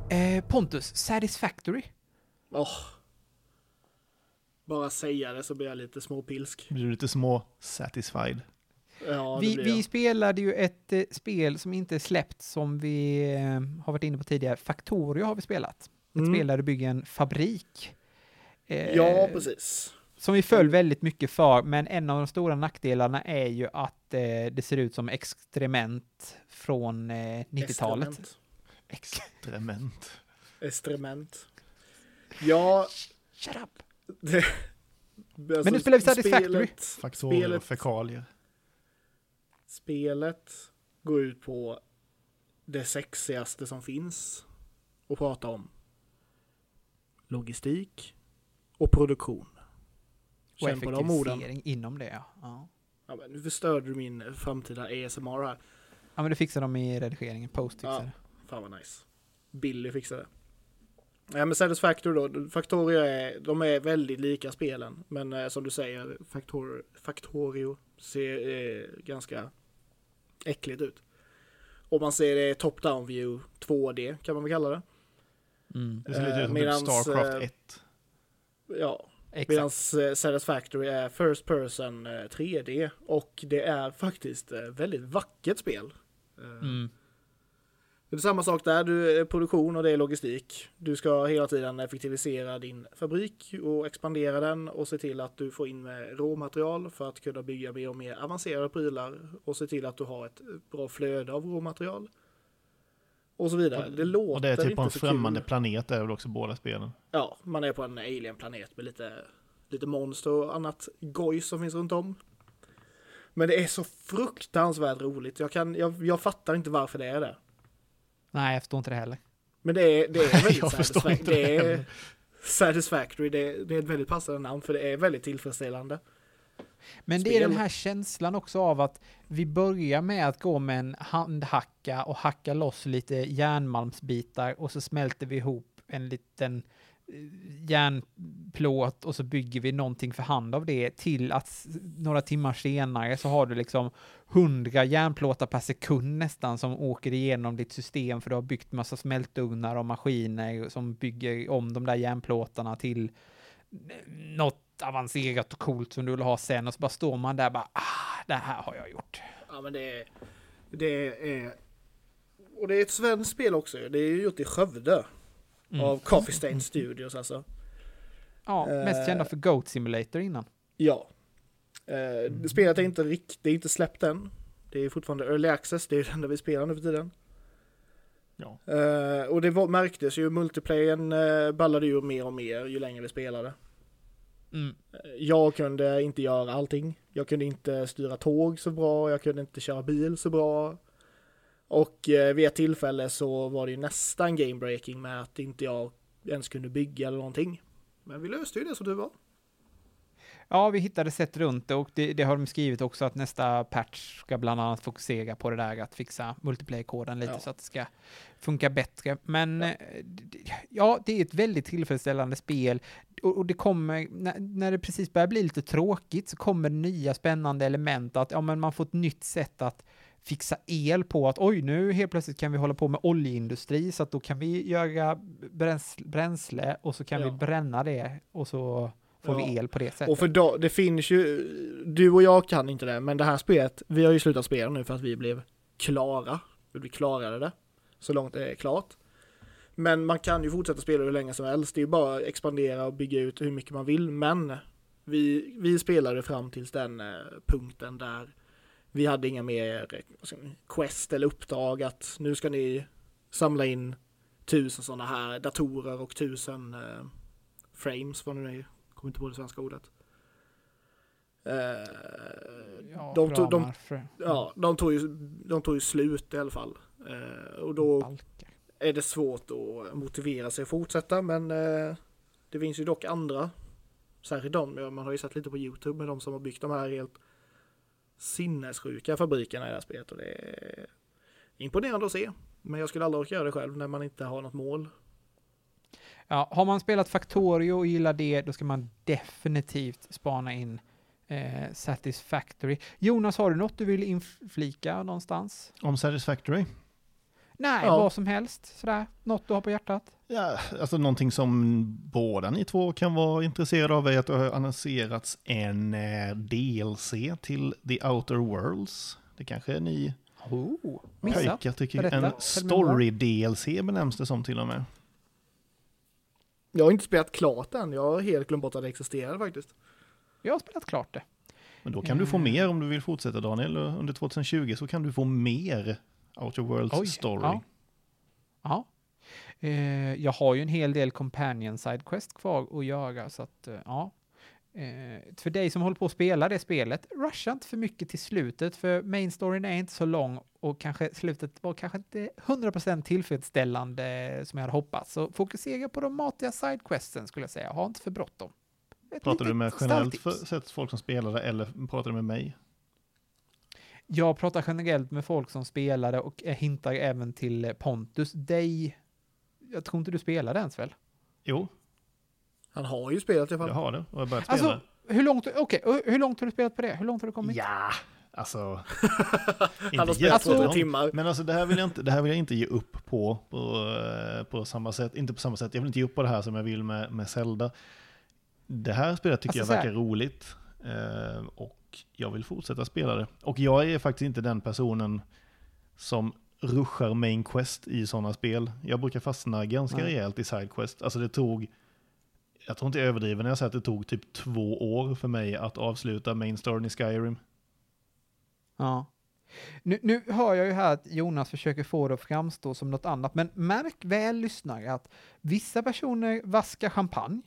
Eh, Pontus, Satisfactory. Åh. Bara säga det så blir jag lite småpilsk. Blir du lite små satisfied? Ja, Vi, vi spelade ju ett eh, spel som inte är släppt som vi eh, har varit inne på tidigare. Factorio har vi spelat. Ett Mm. spel där du bygger en fabrik. Eh, Ja, precis. Som vi föll väldigt mycket för, men en av de stora nackdelarna är ju att eh, det ser ut som experiment från eh, 90-talet. Estrement. Extrement. Estrement. Ja, Shut up! det, alltså, Men nu spelar vi Satisfactory. spelet- Faktorer och Spelet- fekalier. Spelet går ut på det sexigaste som finns att prata om. Logistik och produktion. Och Känn på de orden. inom det, ja. ja. Ja, men nu förstörde du min framtida ASMR här. Ja, men det fixar de i redigeringen. Post fixar Ja. Fan vad nice. Billy fixade det. Ja men Satisfactory då, Factorio är, de är väldigt lika spelen. Men eh, som du säger, Factor, Factorio ser eh, ganska äckligt ut. Och man ser det top-down view 2D kan man väl kalla det. Mm. Det ser lite Eh, ut som medans, typ Starcraft eh, 1. Ja, Exakt. Medan eh, Satisfactory är First Person eh, 3D. Och det är faktiskt eh, väldigt vackert spel. Eh, Mm. Det är samma sak där, du är produktion och det är logistik. Du ska hela tiden effektivisera din fabrik och expandera den och se till att du får in med råmaterial för att kunna bygga mer och mer avancerade prylar och se till att du har ett bra flöde av råmaterial. Och så vidare. Det låter Och det är typ inte på en så främmande kul. planet är väl också båda spelen. Ja, man är på en alien-planet med lite, lite monster och annat gojs som finns runt om. Men det är så fruktansvärt roligt. Jag, kan, jag, jag fattar inte varför det är det. Nej, jag förstår inte det heller. Men det är, det är väldigt satisfa- inte det det är. Satisfactory, det är, det är ett väldigt passande namn för det är väldigt tillfredsställande. Men det är den här känslan också av att vi börjar med att gå med en handhacka och hacka loss lite järnmalmsbitar och så smälter vi ihop en liten eh, järnplåt och så bygger vi någonting för hand av det till att några timmar senare så har du liksom hundra järnplåtar per sekund nästan som åker igenom ditt system för du har byggt massa smältugnar och maskiner som bygger om de där järnplåtarna till något avancerat och coolt som du vill ha sen och så bara står man där bara ah, det här har jag gjort. Ja men det är, det är, och det är ett svenskt spel också Det är ju gjort i Skövde. Mm. Av Coffee Stain Studios alltså. Ja, mest Eh. kända för Goat Simulator innan. Ja. Eh, Spelet är inte riktigt, det är inte släppt än. Det är fortfarande early access, det är det enda vi spelar nu för tiden. Ja. Eh, och det var, märktes ju, multiplayern uh, ballade ju mer och mer ju längre vi spelade. Mm. Jag kunde inte göra allting. Jag kunde inte styra tåg så bra, jag kunde inte köra bil så bra. Och eh, vid ett tillfälle så var det ju nästan game breaking med att inte jag ens kunde bygga eller någonting. Men vi löste ju det som du var. Ja, vi hittade sätt runt det och det, det har de skrivit också att nästa patch ska bland annat fokusera på det där att fixa multiplayer-koden lite Ja. så att det ska funka bättre. Men Ja. ja, ja det är ett väldigt tillfredsställande spel och, och det kommer, när, när det precis börjar bli lite tråkigt så kommer nya spännande element att ja, men man får ett nytt sätt att fixa el på att oj, nu helt plötsligt kan vi hålla på med oljeindustri så att då kan vi göra bränsle, bränsle och så kan Ja. vi bränna det och så får vi Ja. el på det sättet. Och för då, det finns ju, du och jag kan inte det, men det här spelet, vi har ju slutat spela nu för att vi blev klara Vi klarade det så långt det är klart. Men man kan ju fortsätta spela hur länge som helst. Det är ju bara att expandera och bygga ut hur mycket man vill. Men vi, vi spelade fram tills den eh, punkten där vi hade inga mer eh, quest eller uppdrag att nu ska ni samla in tusen sådana här datorer och tusen eh, frames, vad nu är. Kommer inte på det svenska ordet. Eh, Ja, de, tog, de, ja, de, tog ju, de tog ju slut i alla fall. Eh, och då balkar. är det svårt att motivera sig att fortsätta men eh, det finns ju dock andra. Särskilt de, man har ju sett lite på Youtube med de som har byggt de här helt sinnessjuka fabrikerna i det här spelet och det är imponerande att se. Men jag skulle aldrig orka göra det själv när man inte har något mål. Ja, har man spelat Factorio och gillar det, då ska man definitivt spana in eh, Satisfactory. Jonas, har du något du vill inflika någonstans? Om Satisfactory? Nej, Ja. vad som helst. Sådär, något du har på hjärtat? Ja, alltså någonting som båda ni två kan vara intresserade av är att det har annonserats en eh, DLC till The Outer Worlds. Det kanske ni Oh, pojkar tycker. En story-DLC benämns det som till och med. Jag har inte spelat klart än, jag har helt glömt bort att det existerar faktiskt. Jag har spelat klart det. Men då kan du få Mm. mer om du vill fortsätta Daniel. Under 2020 så kan du få mer Outer Worlds Oj, story. ja. Ja. Eh, jag har ju en hel del companion side quest kvar att göra, så att eh, ja. Eh, för dig som håller på att spela det spelet, rusha inte för mycket till slutet, för main storyn är inte så lång och kanske slutet var kanske inte 100% tillfredsställande som jag hade hoppats. Så fokusera på de matiga sidequesten skulle jag säga, ha inte för bråttom. Pratar du med generellt för, sett folk som spelar det eller pratar du med mig? Jag pratar generellt med folk som spelade och hintar även till Pontus. Dig, jag tror inte du spelade ens väl? Jo, Han har ju spelat i alla jag fall. har det och jag har börjat spela. Alltså, hur långt, okej, och hur långt har du spelat på det? Hur långt har du kommit? Ja, alltså. Han har spelat två, tre jättelångt. timmar. Men alltså det här vill jag inte, det här vill jag inte ge upp på, på, eh, på samma sätt. Inte på samma sätt. Jag vill inte ge upp på det här som jag vill med, med Zelda. Det här spelet tycker Alltså, så jag verkar roligt. eh, och jag vill fortsätta spela det. Och jag är faktiskt inte den personen som ruschar main quest i sådana spel. Jag brukar fastna ganska Nej. rejält i side quest. Alltså det tog, jag tror inte jag överdriver när jag säger att det tog typ två år för mig att avsluta main storyn i Skyrim. Ja. Nu, nu hör jag ju här att Jonas försöker få det att framstå som något annat, men märk väl lyssnare att vissa personer vaskar champagne,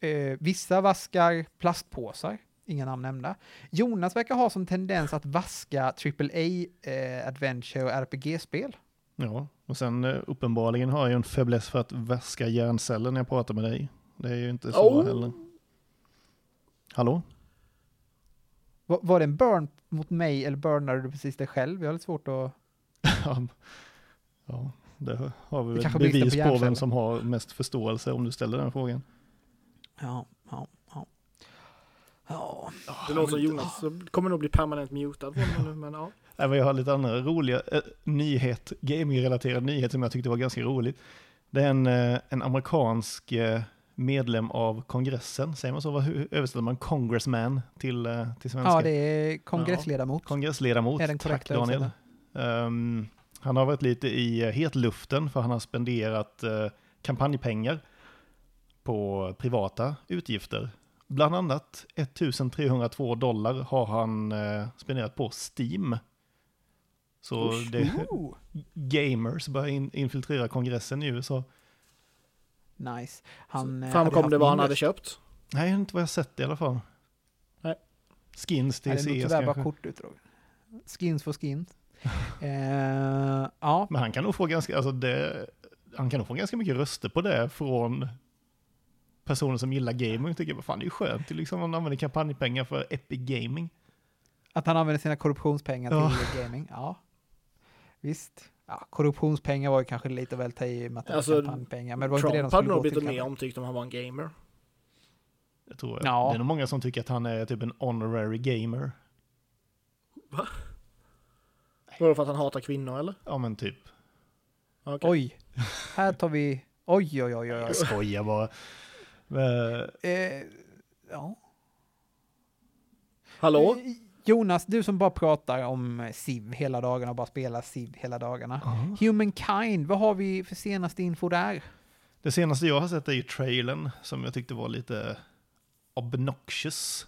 eh, vissa vaskar plastpåsar, inga namn nämnda. Jonas verkar ha som tendens att vaska AAA eh, Adventure och RPG-spel. Ja, och sen eh, uppenbarligen har jag en fäbless för att vaska hjärnceller när jag pratar med dig. Det är ju inte så Oh. heller. Hallå? Var, var det en burn mot mig eller burnade du precis dig själv? Jag har lite svårt att... Ja, ja, det har vi Det väl bevis på på, vem som har mest förståelse om du ställer den frågan. Ja, ja, ja. Ja, Det låter som Jonas så kommer nog bli permanent mutad nu, men ja. Även jag har lite andra roliga eh, nyhet, gaming-relaterad nyhet som jag tyckte var ganska roligt. Det är en, eh, en amerikansk eh, medlem av kongressen, säger man så? Vad, hur översätter man congressman till, eh, till svenska? ja det är kongressledamot. Kongressledamot, Är den tack Daniel. Ehm, han har varit lite i uh, hetluften för han har spenderat eh, kampanjpengar på privata utgifter. Bland annat 1302 dollar har han eh, spenderat på Steam. Så det, Ooh. gamers börjar in, infiltrera kongressen i USA. Nice. Han, eh, Framkom det vad han hade köpt? Nej, inte vad jag sett i alla fall. Nej. Skins till Nej, det är CS tyvärr bara kortutdrag. Skins för skins. eh, ja, Men han kan nog få ganska, alltså det, han kan nog få ganska mycket röster på det från personer som gillar gaming och tycker, vad fan det är ju skönt liksom, man använder kampanjpengar för Epic Gaming. att han använder sina korruptionspengar Ja. till gaming. Ja, visst. Ja, korruptionspengar var ju kanske lite väl ta i med att det var Alltså, kampanjpengar, men det var inte det de Trump hade skulle nog blivit mer omtyckt om han var en gamer. Jag tror Ja. Det är nog många som tycker att han är typ en honorary gamer. Var för att han hatar kvinnor eller? Ja men typ. Okej. Oj, här tar vi... Oj, oj, oj, oj. Jag oj. skojar bara. Men, Eh, ja. Hallå? Eh, Jonas, du som bara pratar om Civ hela dagarna och bara spelar Civ hela dagarna. Humankind, vad har vi för senaste info där? Det senaste jag har sett är ju trailern som jag tyckte var lite obnoxious.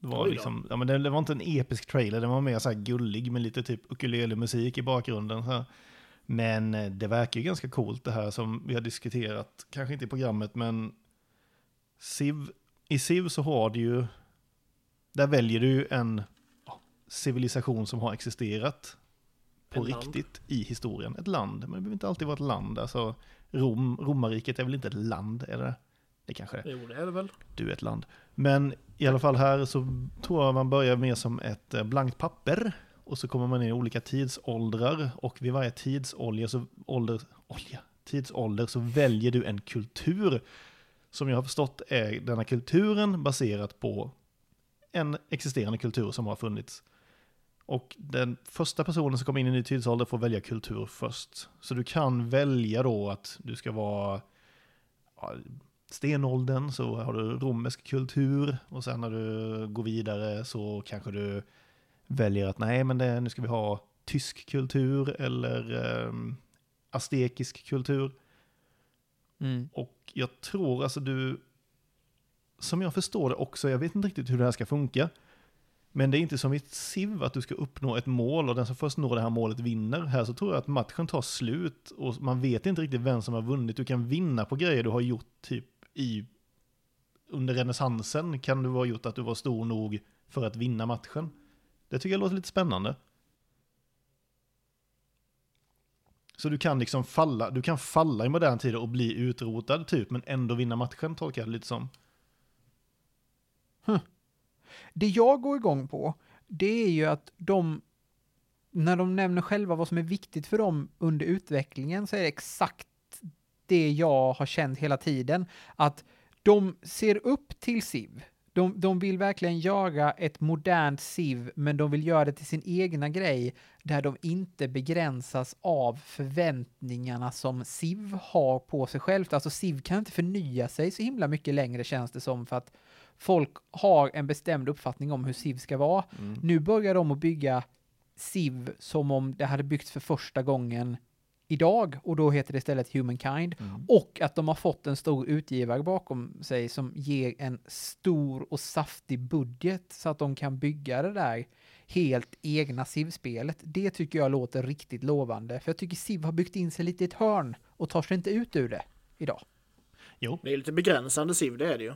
Det var, liksom, ja, men det, det var inte en episk trailer, den var mer så här gullig med lite typ ukulele-musik i bakgrunden. Så här. Men eh, det verkar ju ganska coolt det här som vi har diskuterat, kanske inte i programmet, men Civ, i Civ så har du ju, där väljer du en civilisation som har existerat på Ett land. riktigt i historien. Ett land, men det behöver inte alltid vara ett land. Alltså, Rom, romarriket är väl inte ett land, är det? Det kanske är. Jo, det är det väl. Du är ett land. Men i alla fall här så tror jag man börjar mer som ett eh, blankt papper. Och så kommer man in i olika tidsåldrar. Och vid varje tidsålder så, ålder, olja, tidsålder så väljer du en kultur. Som jag har förstått är denna kulturen baserat på en existerande kultur som har funnits. Och den första personen som kommer in i ny tidsålder får välja kultur först. Så du kan välja då att du ska vara ja, stenåldern så har du romersk kultur och sen när du går vidare så kanske du väljer att nej men det, nu ska vi ha tysk kultur eller eh, aztekisk kultur. Mm. Och jag tror alltså du, som jag förstår det också, jag vet inte riktigt hur det här ska funka, men det är inte som i ett SIV att du ska uppnå ett mål och den som först når det här målet vinner. Här så tror jag att matchen tar slut och man vet inte riktigt vem som har vunnit. Du kan vinna på grejer du har gjort typ i under renässansen kan du ha gjort att du var stor nog för att vinna matchen. Det tycker jag låter lite spännande. Så du kan liksom falla, du kan falla i modern tid och bli utrotad typ, men ändå vinna matchen tolkar jag det lite som. Det jag går igång på, det är ju att de, när de nämner själva vad som är viktigt för dem under utvecklingen så är det exakt det jag har känt hela tiden. Att de ser upp till SIV. De, de vill verkligen göra ett modernt SIV, men de vill göra det till sin egna grej, där de inte begränsas av förväntningarna som SIV har på sig självt. Alltså SIV kan inte förnya sig så himla mycket längre känns det som, för att folk har en bestämd uppfattning om hur SIV ska vara. Nu börjar de att bygga SIV som om det hade byggts för första gången idag och då heter det istället Humankind. Och att de har fått en stor utgivare bakom sig som ger en stor och saftig budget så att de kan bygga det där helt egna SIV-spelet. Det tycker jag låter riktigt lovande, för jag tycker SIV har byggt in sig lite i ett hörn och tar sig inte ut ur det idag. Jo, Det är lite begränsande SIV, det är det ju.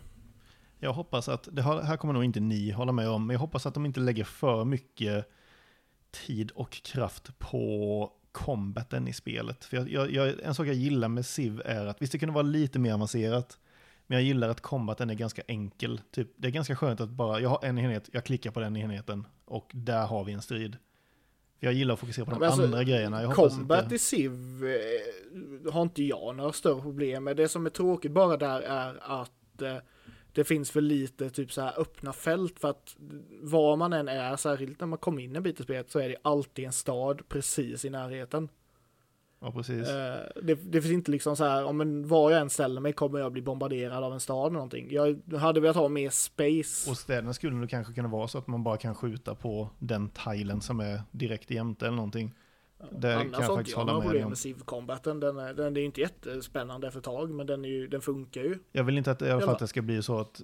Jag hoppas att, det här kommer nog inte ni hålla med om, men jag hoppas att de inte lägger för mycket tid och kraft på combaten i spelet. För jag, jag, en sak jag gillar med Civ är att, visst det kunde vara lite mer avancerat, men jag gillar att combaten är ganska enkel. Typ, det är ganska skönt att bara, jag har en enhet, jag klickar på den enheten och där har vi en strid. Jag gillar att fokusera på de alltså, andra grejerna. Jag Combat inte, i Civ eh, har inte jag några större problem med. Det som är tråkigt bara där är att eh, det finns för lite typ så här öppna fält för att var man än är, särskilt när man kommer in en bit i spelet, så är det alltid en stad precis i närheten. ja precis. Eh, det, det finns inte liksom så här, om en, var jag än ställer mig kommer jag bli bombarderad av en stad eller någonting. Jag hade velat ha mer space. Och städerna skulle det kanske kunna vara så att man bara kan skjuta på den tilen som är direkt jämte eller någonting. Det Annars kan jag faktiskt jag hålla med problem med Civ-combaten. Den, är- den, är inte jättespännande efter ett tag, men den, är ju, den funkar ju. Jag vill inte att, fall Jävlar. att det ska bli så att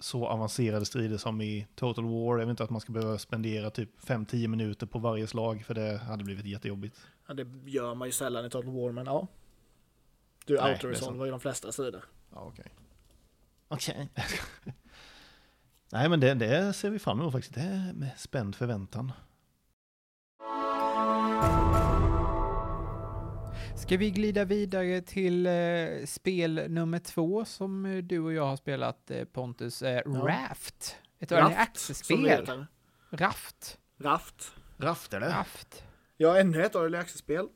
så avancerade strider som i Total War. Jag vill inte att man ska behöva spendera typ 5-10 minuter på varje slag för det hade blivit jättejobbigt. Ja, det gör man ju sällan i Total War, men ja. Du, Nej, auto-resolvar ju de flesta sidor. Ja, okej. Okej. Nej, men det, det ser vi fram emot faktiskt. Det är med spänd förväntan. Ska vi glida vidare till eh, spel nummer två som eh, du och jag har spelat eh, Pontus? Eh, Raft. Ett early som det access-spel. Raft. Raft. Rafter det? Raft. Ja, ännu ett early access-spel.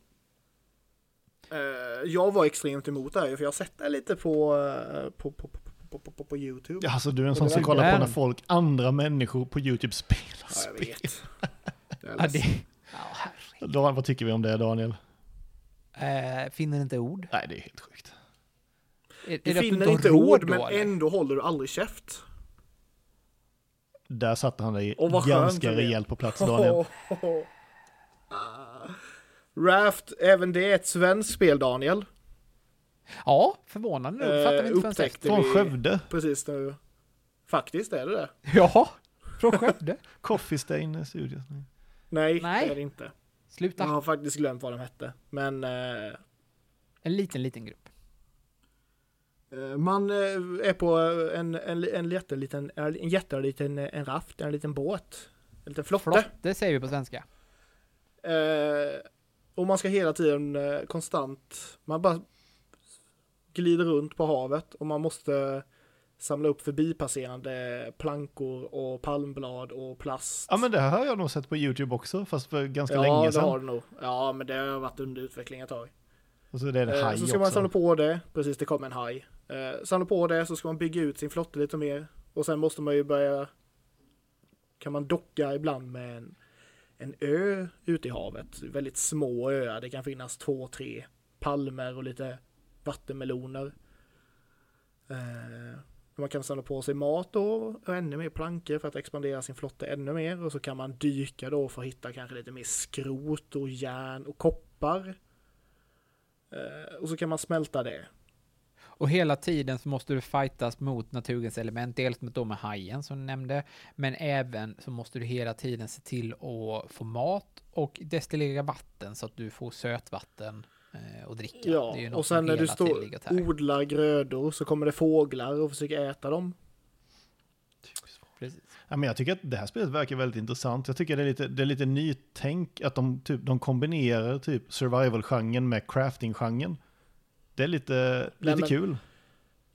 Eh, jag var extremt emot det här, för jag har sett det lite på, eh, på, på, på, på, på, på, på YouTube. Ja, alltså du är en sån som kollar på när folk, andra människor på YouTube spelar Ja, jag spel. vet. Jag är Ja, det, ja, vad tycker vi om det Daniel? Eh, finner inte ord. Nej, det är helt sjukt. Är, Du är finner inte ord, men eller? ändå håller du aldrig käft. Där satte han dig ganska rejält på plats Daniel. Ah. Raft, även det är ett svenskt spel Daniel. Ja, förvånande nog. Fattar vi inte förrän upptäckte. Från vi Skövde. precis nu. Faktiskt är det det. Ja, från Skövde. Coffee Stain Studios. Nej, Nej. det är det inte. Jag Sluta. har faktiskt glömt vad de hette. Men eh, En liten, liten grupp. eh, man eh, är på en, en, en jätteliten, en jätteliten eh, en raft, en liten båt. En liten flotte. Flotte säger vi på svenska. Eh, och man ska hela tiden konstant, man bara glider runt på havet och man måste samla upp förbipasserande plankor och palmblad och plast. Ja men det här har jag nog sett på YouTube också, fast för ganska ja, länge det sedan. har det nog. Ja, men det har varit under utveckling ett tag. Och så är det en Eh, haj så ska man också. samla på det, precis det kommer en haj. Eh, samla på det så ska man bygga ut sin flotte lite mer. Och sen måste man ju börja, kan man docka ibland med en, en ö ute i havet. Väldigt små öar, det kan finnas två, tre palmer och lite vattenmeloner. Eh, man kan samla på sig mat då och ännu mer plankor för att expandera sin flotte ännu mer. Och så kan man dyka då för att hitta kanske lite mer skrot och järn och koppar. Eh, och så kan man smälta det. Och hela tiden så måste du fightas mot naturens element, dels mot då med hajen som du nämnde, men även så måste du hela tiden se till att få mat och destillera vatten så att du får sötvatten eh, att dricka. Ja, Det är ju något och sen när du står här. odlar grödor så kommer det fåglar och försöker äta dem. Precis. Ja, men jag tycker att det här spelet verkar väldigt intressant. Jag tycker det är lite, det är lite nytänk att de, typ, de kombinerar typ survival-genren med crafting-genren. Det är lite, Nej, lite men- kul.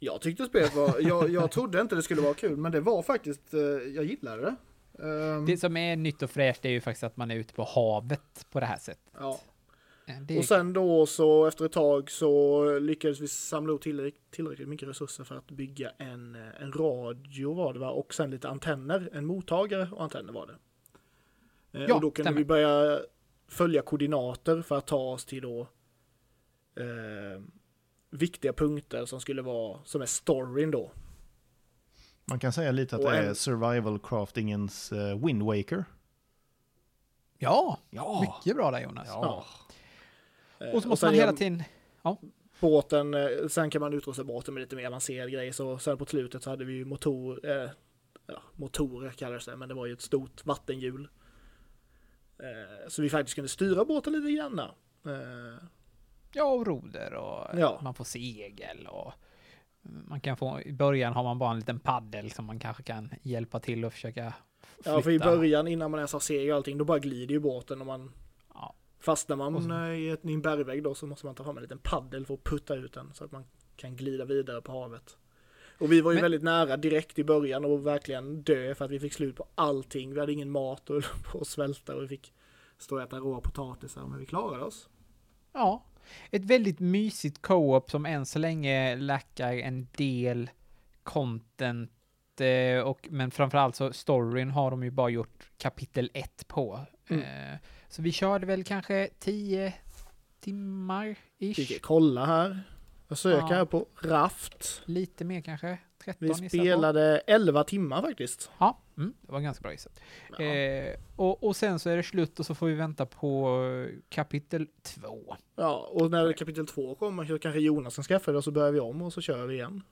Jag tyckte spelet var, jag, jag trodde inte det skulle vara kul, men det var faktiskt, eh, jag gillade det. Ehm, Det som är nytt och fräscht är ju faktiskt att man är ute på havet på det här sättet. ja. Det Och sen då så efter ett tag så lyckades vi samla upp tillräckligt, tillräckligt mycket resurser för att bygga en, eh, en radio var det va? Och sen lite antenner, en mottagare och antenner var det. Eh, Ja, och då kunde stämmer. vi börja följa koordinater för att ta oss till då eh, viktiga punkter som skulle vara, som är storyn då. Man kan säga lite att Och det är en- survival-craftingens uh, Wind Waker. Ja, Ja. mycket bra där Jonas. Ja. Eh, Och så måste sen man hela tiden... Båten, eh, sen kan man utrusta båten med lite mer avancerad grej. Så sen på slutet så hade vi ju motor, eh, ja, motorer kallades det, men det var ju ett stort vattenhjul. Eh, så vi faktiskt kunde styra båten lite grann. Eh, Ja, och roder och Ja. man får segel och man kan få, i början har man bara en liten paddel som man kanske kan hjälpa till och försöka flytta. ja, för i början innan man ens har segel och allting, då bara glider ju båten och man Ja. Fastnar man i, ett, i en bergvägg då så måste man ta fram en liten paddel för att putta ut den så att man kan glida vidare på havet. Och vi var ju Men- väldigt nära direkt i början och verkligen dö för att vi fick slut på allting. Vi hade ingen mat och på att svälta och vi fick stå och äta råa potatisar men vi klarade oss. Ja, ett väldigt mysigt co-op som än så länge lackar en del content eh, och men framförallt så storyn har de ju bara gjort kapitel 1 på. Mm. Eh, Så vi körde väl kanske 10 timmar ish. kolla här. Jag söker Ja. här på Raft. Lite mer kanske. 13 Vi spelade 11 timmar faktiskt. Ja, mm, det var ganska bra gissat. Ja. Eh, och, och sen så är det slut och så får vi vänta på eh, kapitel 2. Ja, och när kapitel 2 kommer så kanske Jonas kan skaffa det och så börjar vi om och så kör vi igen.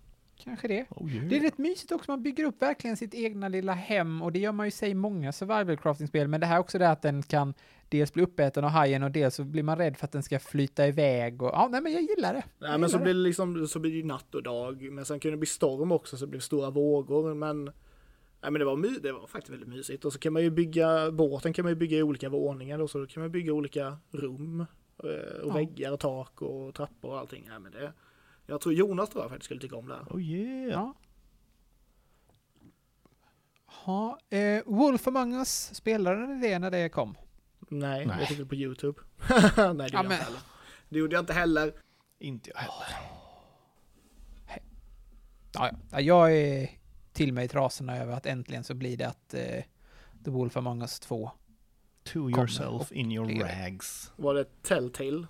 Kanske det. Oh, yeah. Det är rätt mysigt också, man bygger upp verkligen sitt egna lilla hem och det gör man ju sig i många survival crafting-spel, men det här är också det att den kan dels bli uppäten av hajen och dels så blir man rädd för att den ska flyta iväg och ja, nej men jag gillar det. Nej Jag men så gillar blir det liksom, så blir det natt och dag. Men sen kunde det bli storm också så det blev stora vågor. Men, nej, men det, var my, det var faktiskt väldigt mysigt. Och så kan man ju bygga, båten kan man ju bygga i olika våningar då. Så kan man bygga olika rum. eh, Och Ja. väggar och tak och trappor och allting. Nej, men det, jag tror Jonas tror jag faktiskt skulle tycka om det här. Oh yeah. Ja. Ha, eh, Wolf Among Us, spelade ni det när det kom? Nej, Nej. jag tyckte på YouTube. Nej det gjorde jag inte heller. Det gjorde jag inte heller. Inte jag heller. Ja, ja, jag är till mig i trasorna över att äntligen så blir det att eh, The Wolf Among Us 2 To yourself in your rags. Var det Telltale?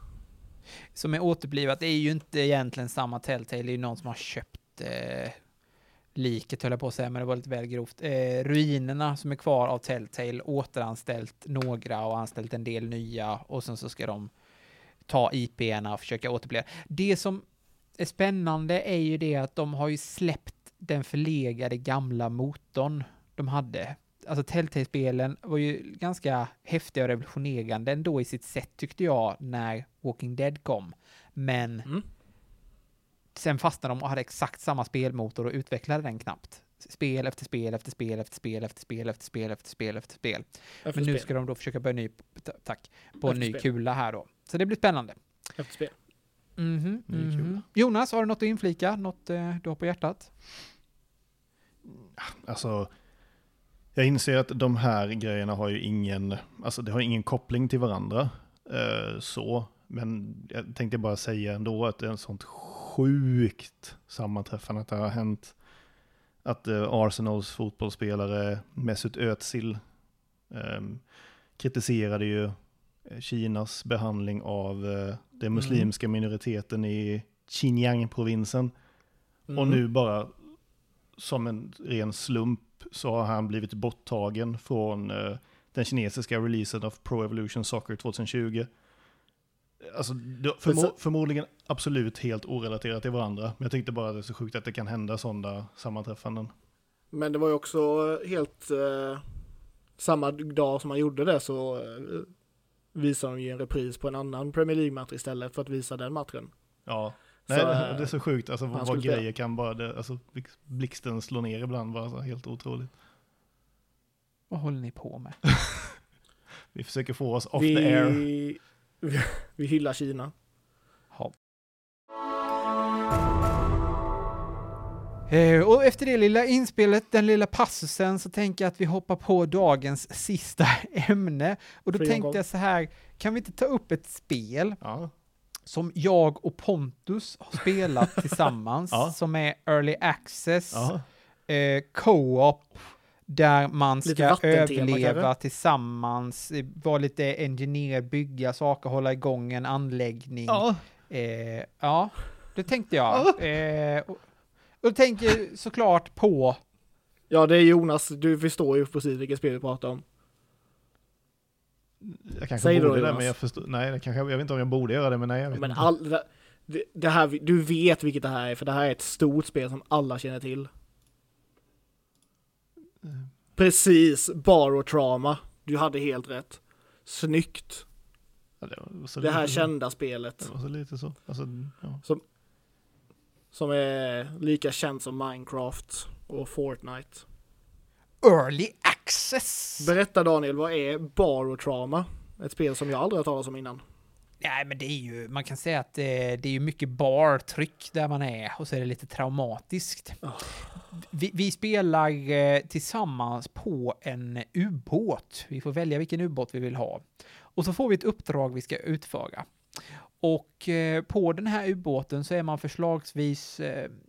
Som är återblivet. Det är ju inte egentligen samma Telltale, det är ju någon som har köpt eh, liket höll jag på att säga, men det var lite väl grovt. Eh, ruinerna som är kvar av Telltale, återanställt några och anställt en del nya och sen så ska de ta IP-erna och försöka återuppleva. Det som är spännande är ju det att de har ju släppt den förlegade gamla motorn de hade. Alltså Telltale-spelen var ju ganska häftiga och revolutionerande ändå i sitt sätt tyckte jag när Walking Dead kom. Men Mm. sen fastnade de och hade exakt samma spelmotor och utvecklade den knappt. Spel efter spel efter spel efter spel efter spel efter spel efter spel efter spel. Efter Men nu spel. ska de då försöka börja ny, tack, på en ny spel. kula här då. Så det blir spännande. Efter spel. Mhm, Ny mhm. kula. Jonas, har du något att inflika? Något eh, du har på hjärtat? Alltså, jag inser att de här grejerna har ju ingen, alltså det har ingen koppling till varandra. Eh, så, men jag tänkte bara säga ändå att det är en sånt sjukt sammanträffande att det har hänt. Att eh, Arsenals fotbollsspelare Mesut Özil eh, kritiserade ju eh, Kinas behandling av eh, den muslimska minoriteten i Xinjiang-provinsen. Och Mm. nu bara som en ren slump så har han blivit borttagen från eh, den kinesiska releasen av Pro Evolution Soccer 2020. Alltså förmo- förmodligen absolut helt orelaterat till varandra. Men jag tänkte bara att det är så sjukt att det kan hända sådana sammanträffanden. Men det var ju också helt eh, samma dag som man gjorde det så eh, visade de ju en repris på en annan Premier League-match istället för att visa den matchen. Ja, Nej, eh, det, det är så sjukt alltså, vad, spela. grejer kan bara, det, alltså blixt- blixten slår ner ibland bara, så helt otroligt. Vad håller ni på med? Vi försöker få oss off vi, the air. vi, vi hyllar Kina. Ja. Eh, och efter det lilla inspelet, den lilla passusen, så tänker jag att vi hoppar på dagens sista ämne. Och då Fri tänkte jag så här, kan vi inte ta upp ett spel Ja, som jag och Pontus har spelat tillsammans, Ja. som är Early Access, ja, eh, Co-op, där man ska överleva kanske? tillsammans, eh, vara lite engineer, bygga saker, hålla igång en anläggning. ja. Eh, ja, det tänkte jag. Eh, och, och tänker såklart på... Ja, det är Jonas. Du förstår ju precis vilket spel vi pratar om. Jag kanske Säg borde det, Jonas. men jag förstår, nej, det kanske, jag vet inte om jag borde göra det, men nej, jag vet Men inte. all, det, det här, du vet vilket det här är, för det här är ett stort spel som alla känner till. Precis, Barotrauma. Du hade helt rätt. Snyggt. Ja, det, var så Det här lite så. kända spelet. Det var så lite så. Alltså, ja. Som är lika känt som Minecraft och Fortnite. Early Access! Berätta Daniel, vad är Barotrauma? Ett spel som jag aldrig har talat om innan. Nej, men det är ju, man kan säga att eh, det är ju mycket bar-tryck där man är och så är det lite traumatiskt. Ah. Vi, vi spelar eh, tillsammans på en ubåt. Vi får välja vilken ubåt vi vill ha. Och så får vi ett uppdrag vi ska utföra. Och eh, på den här ubåten så är man förslagsvis,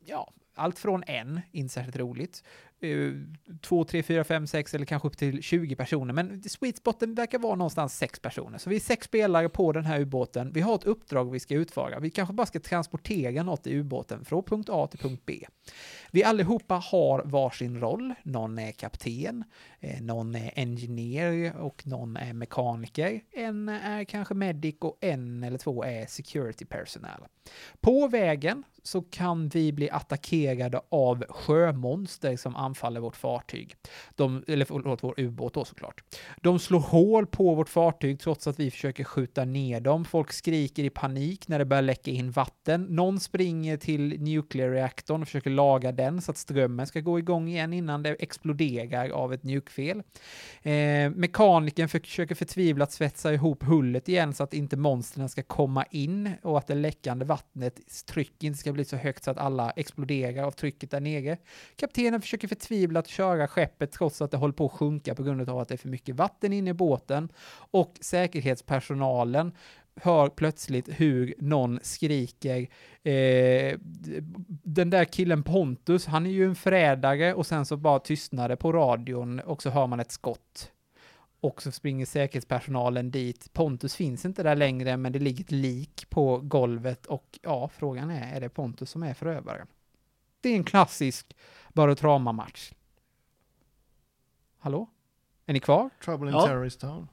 ja, allt från en, inte särskilt roligt, Eh, två, tre, fyra, fem, sex eller kanske upp till 20 personer. Men sweet spoten verkar vara någonstans sex personer. Så vi är sex spelare på den här ubåten. Vi har ett uppdrag vi ska utföra. Vi kanske bara ska transportera något i ubåten från punkt A till punkt B. Vi allihopa har varsin roll. Någon är kapten, eh, någon är engineer och någon är mekaniker. En är kanske medic och en eller två är security personal. På vägen så kan vi bli attackerade av sjömonster som anfaller vårt fartyg. De, eller förlåt, vår ubåt då såklart. De slår hål på vårt fartyg trots att vi försöker skjuta ner dem. Folk skriker i panik när det börjar läcka in vatten. Någon springer till nuclear-reaktorn och försöker laga den så att strömmen ska gå igång igen innan det exploderar av ett njukfel. Eh, mekanikern försöker förtvivlat svetsa ihop hullet igen så att inte monstren ska komma in och att det läckande vattnets tryck inte ska bli så högt så att alla exploderar av trycket där nere. Kaptenen försöker förtvivlat köra skeppet trots att det håller på att sjunka på grund av att det är för mycket vatten inne i båten och säkerhetspersonalen hör plötsligt hur någon skriker eh, den där killen Pontus, han är ju en förrädare och sen så bara tystnar det på radion och så hör man ett skott. Och så springer säkerhetspersonalen dit. Pontus finns inte där längre, men det ligger ett lik på golvet och ja, frågan är, är det Pontus som är förövaren? Det är en klassisk Barotrama-match. Hallå? Är ni kvar? Trouble in Ja. Terrorist Town.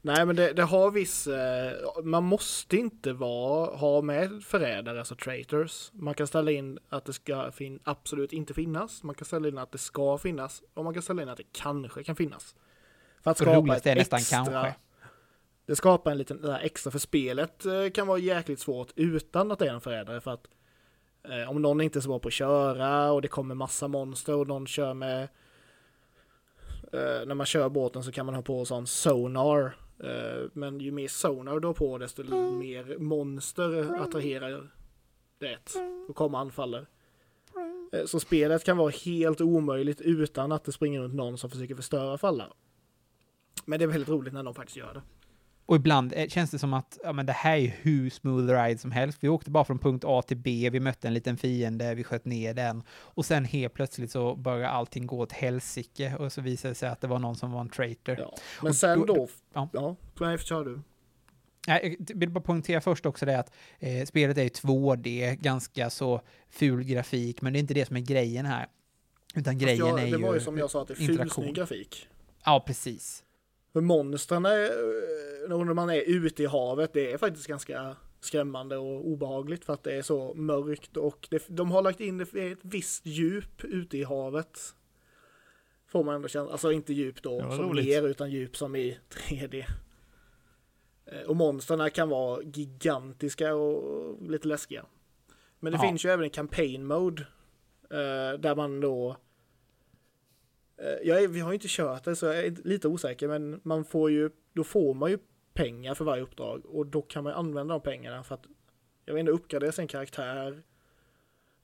Nej men det, det har viss, eh, man måste inte vara, ha med förrädare, alltså traitors. Man kan ställa in att det ska fin, absolut inte finnas. Man kan ställa in att det ska finnas. Och man kan ställa in att det kanske kan finnas. För att skapa ett är nästan extra, kanske. Det skapar en liten extra, för spelet eh, kan vara jäkligt svårt utan att det är en förrädare. För att eh, om någon inte är så bra på att köra och det kommer massa monster och någon kör med när man kör båten så kan man ha på sån sonar. Eh, men ju mer sonar du har på desto mer monster attraherar det och kommer anfaller. Eh, så spelet kan vara helt omöjligt utan att det springer runt någon som försöker förstöra för alla. Men det är väldigt roligt när de faktiskt gör det. Och ibland eh, känns det som att ja, men det här är hur smooth ride som helst. Vi åkte bara från punkt A till B, vi mötte en liten fiende, vi sköt ner den och sen helt plötsligt så börjar allting gå åt helsike och så visade det sig att det var någon som var en traitor. Ja. Men Och sen då- då, ja. ja, nej, kör du. Jag vill bara poängtera först också det att eh, spelet är ju 2D, ganska så ful grafik, men det är inte det som är grejen här. Utan grejen jag, är det ju... var ju som jag sa att det är interaktion. fulsnygg grafik. Ja, precis. För monstren är, eh, när man är ute i havet, det är faktiskt ganska skrämmande och obehagligt för att det är så mörkt och det, de har lagt in det ett visst djup ute i havet. Får man ändå känna, alltså inte djup då som roligt. utan djup som i 3D. Eh, Och monstren kan vara gigantiska och lite läskiga. Men det Ja. finns ju även en campaign mode eh, där man då Eh, jag är, vi har ju inte kört det så jag är lite osäker men man får ju, då får man ju pengar för varje uppdrag och då kan man använda de pengarna för att jag vet inte, uppgradera sin karaktär,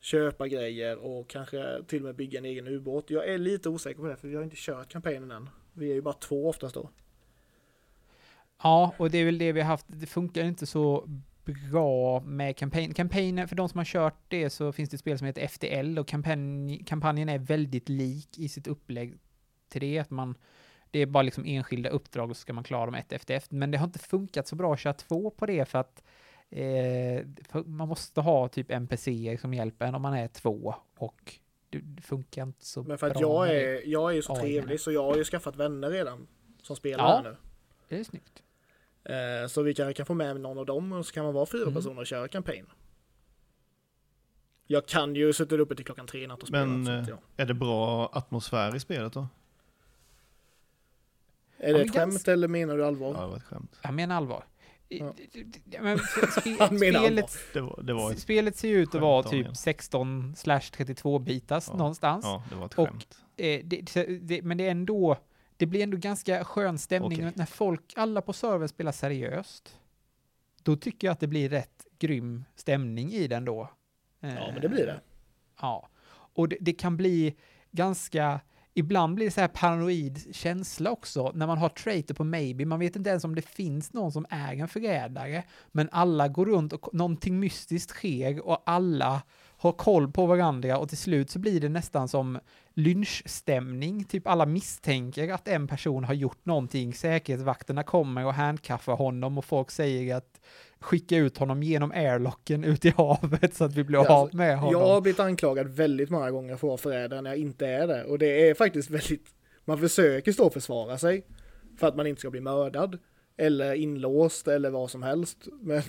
köpa grejer och kanske till och med bygga en egen ubåt. Jag är lite osäker på det för vi har inte kört kampanjen än. Vi är ju bara två oftast då. Ja, och det är väl det vi har haft. Det funkar inte så bra med kampanj. Kampanjen, för de som har kört det så finns det ett spel som heter FTL och kampanj, kampanjen är väldigt lik i sitt upplägg till det. Att man, det är bara liksom enskilda uppdrag och så ska man klara dem ett efter ett. Men det har inte funkat så bra att köra två på det för att eh, för man måste ha typ NPCer som hjälper en om man är två och det, funkar inte så Men för att bra jag är, jag är ju så trevlig så jag har ju skaffat vänner redan som spelar Ja. nu. Det är snyggt. Eh, Så vi kanske kan få med någon av dem och så kan man vara fyra Mm. personer och köra kampanj. Jag kan ju sitta uppe till klockan tre i natt och spela. Men så att eh, ja. är det bra atmosfär i spelet då? Är det men ett skämt eller menar du allvar? Ja, det var ett skämt. Jag menar allvar. Ja. Men spe, Han menar allvar. spelet, Det var, det var ett, spelet ser ju ut att vara typ 16 slash 32 bitars Ja. någonstans. ja, det var ett Och- skämt. Eh, det, det, men det är ändå, det blir ändå ganska skön stämning Okej. när folk, alla på servern spelar seriöst. Då tycker jag att det blir rätt grym stämning i den då. Ja, men det blir det. Ja, och det, det kan bli ganska, ibland blir det så här paranoid känsla också när man har traitor på maybe. Man vet inte ens om det finns någon som är en förrädare, men alla går runt och någonting mystiskt sker och alla har koll på varandra och till slut så blir det nästan som lynchstämning. Typ alla misstänker att en person har gjort någonting. Säkerhetsvakterna kommer och handkaffar honom och folk säger att skicka ut honom genom airlocken ut i havet så att vi blir Ja, av alltså, med honom. Jag har blivit anklagad väldigt många gånger för att vara förrädare när jag inte är det. Och det är faktiskt väldigt, man försöker stå och försvara sig för att man inte ska bli mördad. Eller inlåst eller vad som helst. Men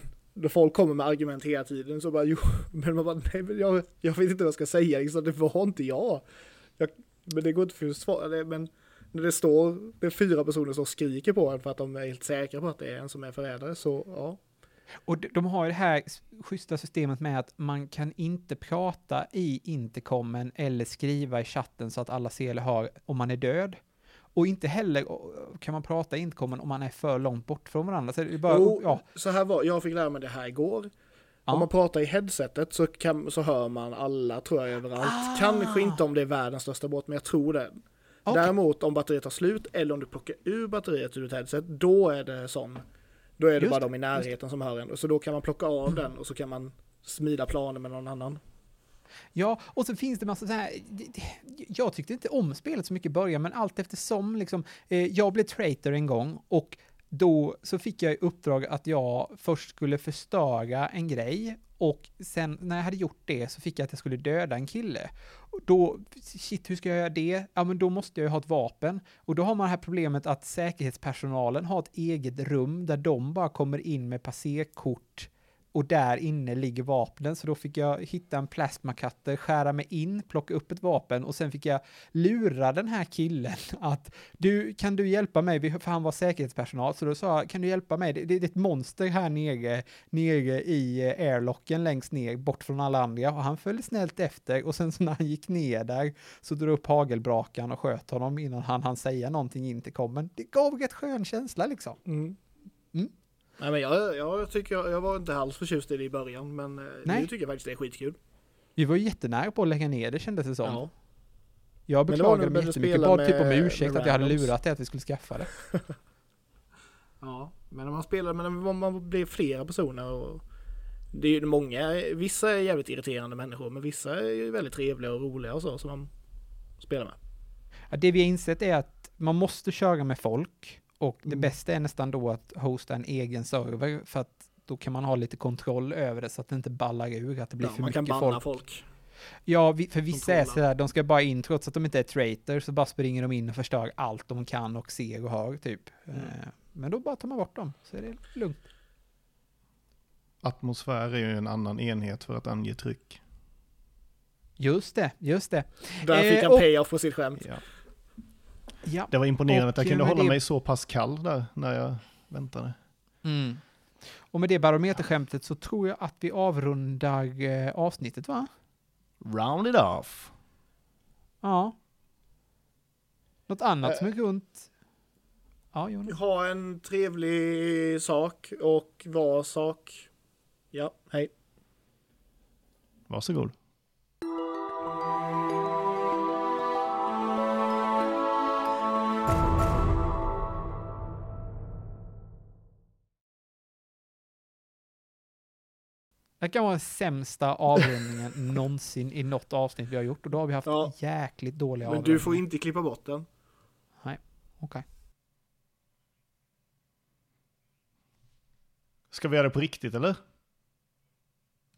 folk kommer med argument hela tiden så bara jo, men man bara nej men jag, jag vet inte vad jag ska säga liksom, det var inte jag. jag men det går inte för att svara men när det står, det är fyra personer som skriker på en för att de är helt säkra på att det är en som är förrädare så ja. Och de- de har ju det här schyssta systemet med att man kan inte prata i intercomen eller skriva i chatten så att alla ser eller hör om man är död. Och inte heller kan man prata i intercomen om man är för långt bort från varandra. Så bara, Jo, ja, så här var, jag fick lära mig det här igår. Ja. Om man pratar i headsetet så, kan, så hör man alla tror jag överallt. Ah. Kanske inte om det är världens största båt, men jag tror det. Okej. Däremot om batteriet tar slut eller om du plockar ur batteriet ur ett headset, då är det sån. Då är det Just bara de i närheten som hör en. Så då kan man plocka av den och så kan man smida planer med någon annan. Ja, och så finns det massa så här, jag tyckte inte om spelet så mycket i början, men allt eftersom liksom, eh, jag blev traitor en gång och då så fick jag i uppdrag att jag först skulle förstöra en grej Och sen när jag hade gjort det så fick jag att jag skulle döda en kille. Då, shit, hur ska jag göra det? Ja, men då måste jag ju ha ett vapen. Och då har man det här problemet att säkerhetspersonalen har ett eget rum där de bara kommer in med passerkort och där inne ligger vapnen, så då fick jag hitta en plasmakatter, skära mig in, plocka upp ett vapen och sen fick jag lura den här killen att du, kan du hjälpa mig, för han var säkerhetspersonal, så då sa jag, kan du hjälpa mig, det, det är ett monster här nere, nere i eh, airlocken längst ner, bort från alla andra, och han följde snällt efter och sen så när han gick ner där så drog upp hagelbrakan och sköt honom innan han hann säga någonting in till kommen. Det gav rätt skön känsla liksom. Mm. Mm. Nej, men jag, jag tycker jag, jag var inte alls förtjust i det i början, men eh, Nej. nu tycker jag faktiskt det är skitkul. Vi var jättenära på att lägga ner det kändes det som. Ja. Jag beklagade mig jättemycket, bad typ om med- ursäkt med att jag hade lurat dig att vi skulle skaffa det. ja, men när man spelar, men när man blir flera personer och det är ju många, vissa är jävligt irriterande människor, men vissa är ju väldigt trevliga och roliga och så som man spelar med. Ja, Det vi har insett är att man måste köra med folk och det Mm. bästa är nästan då att hosta en egen server för att då kan man ha lite kontroll över det så att det inte ballar ur, att det blir Ja, för man kan mycket banna folk. folk. Ja, vi, för vissa är sådär, de ska bara in trots att de inte är traitor så bara springer de in och förstör allt de kan och ser och hör typ. Mm. Eh, Men då bara tar man bort dem så är det lugnt. Atmosfär är ju en annan enhet för att ange tryck. Just det, just det. Där Eh, fick han och- payoff på sitt skämt. Ja. Ja. Det var imponerande Och, att jag eh, kunde med hålla det- mig så pass kall där när jag väntade. Mm. Och med det barometerskämtet så tror jag att vi avrundar eh, avsnittet va? Round it off. Ja. Något annat Eh. som är runt? Ja, Jonas. Ha en trevlig sak och var sak. Ja, hej. Varsågod. Det kan vara den sämsta avrundningen någonsin i något avsnitt vi har gjort och då har vi haft Ja. jäkligt dåliga Men du får inte klippa bort den. Okej. Ska vi göra det på riktigt eller?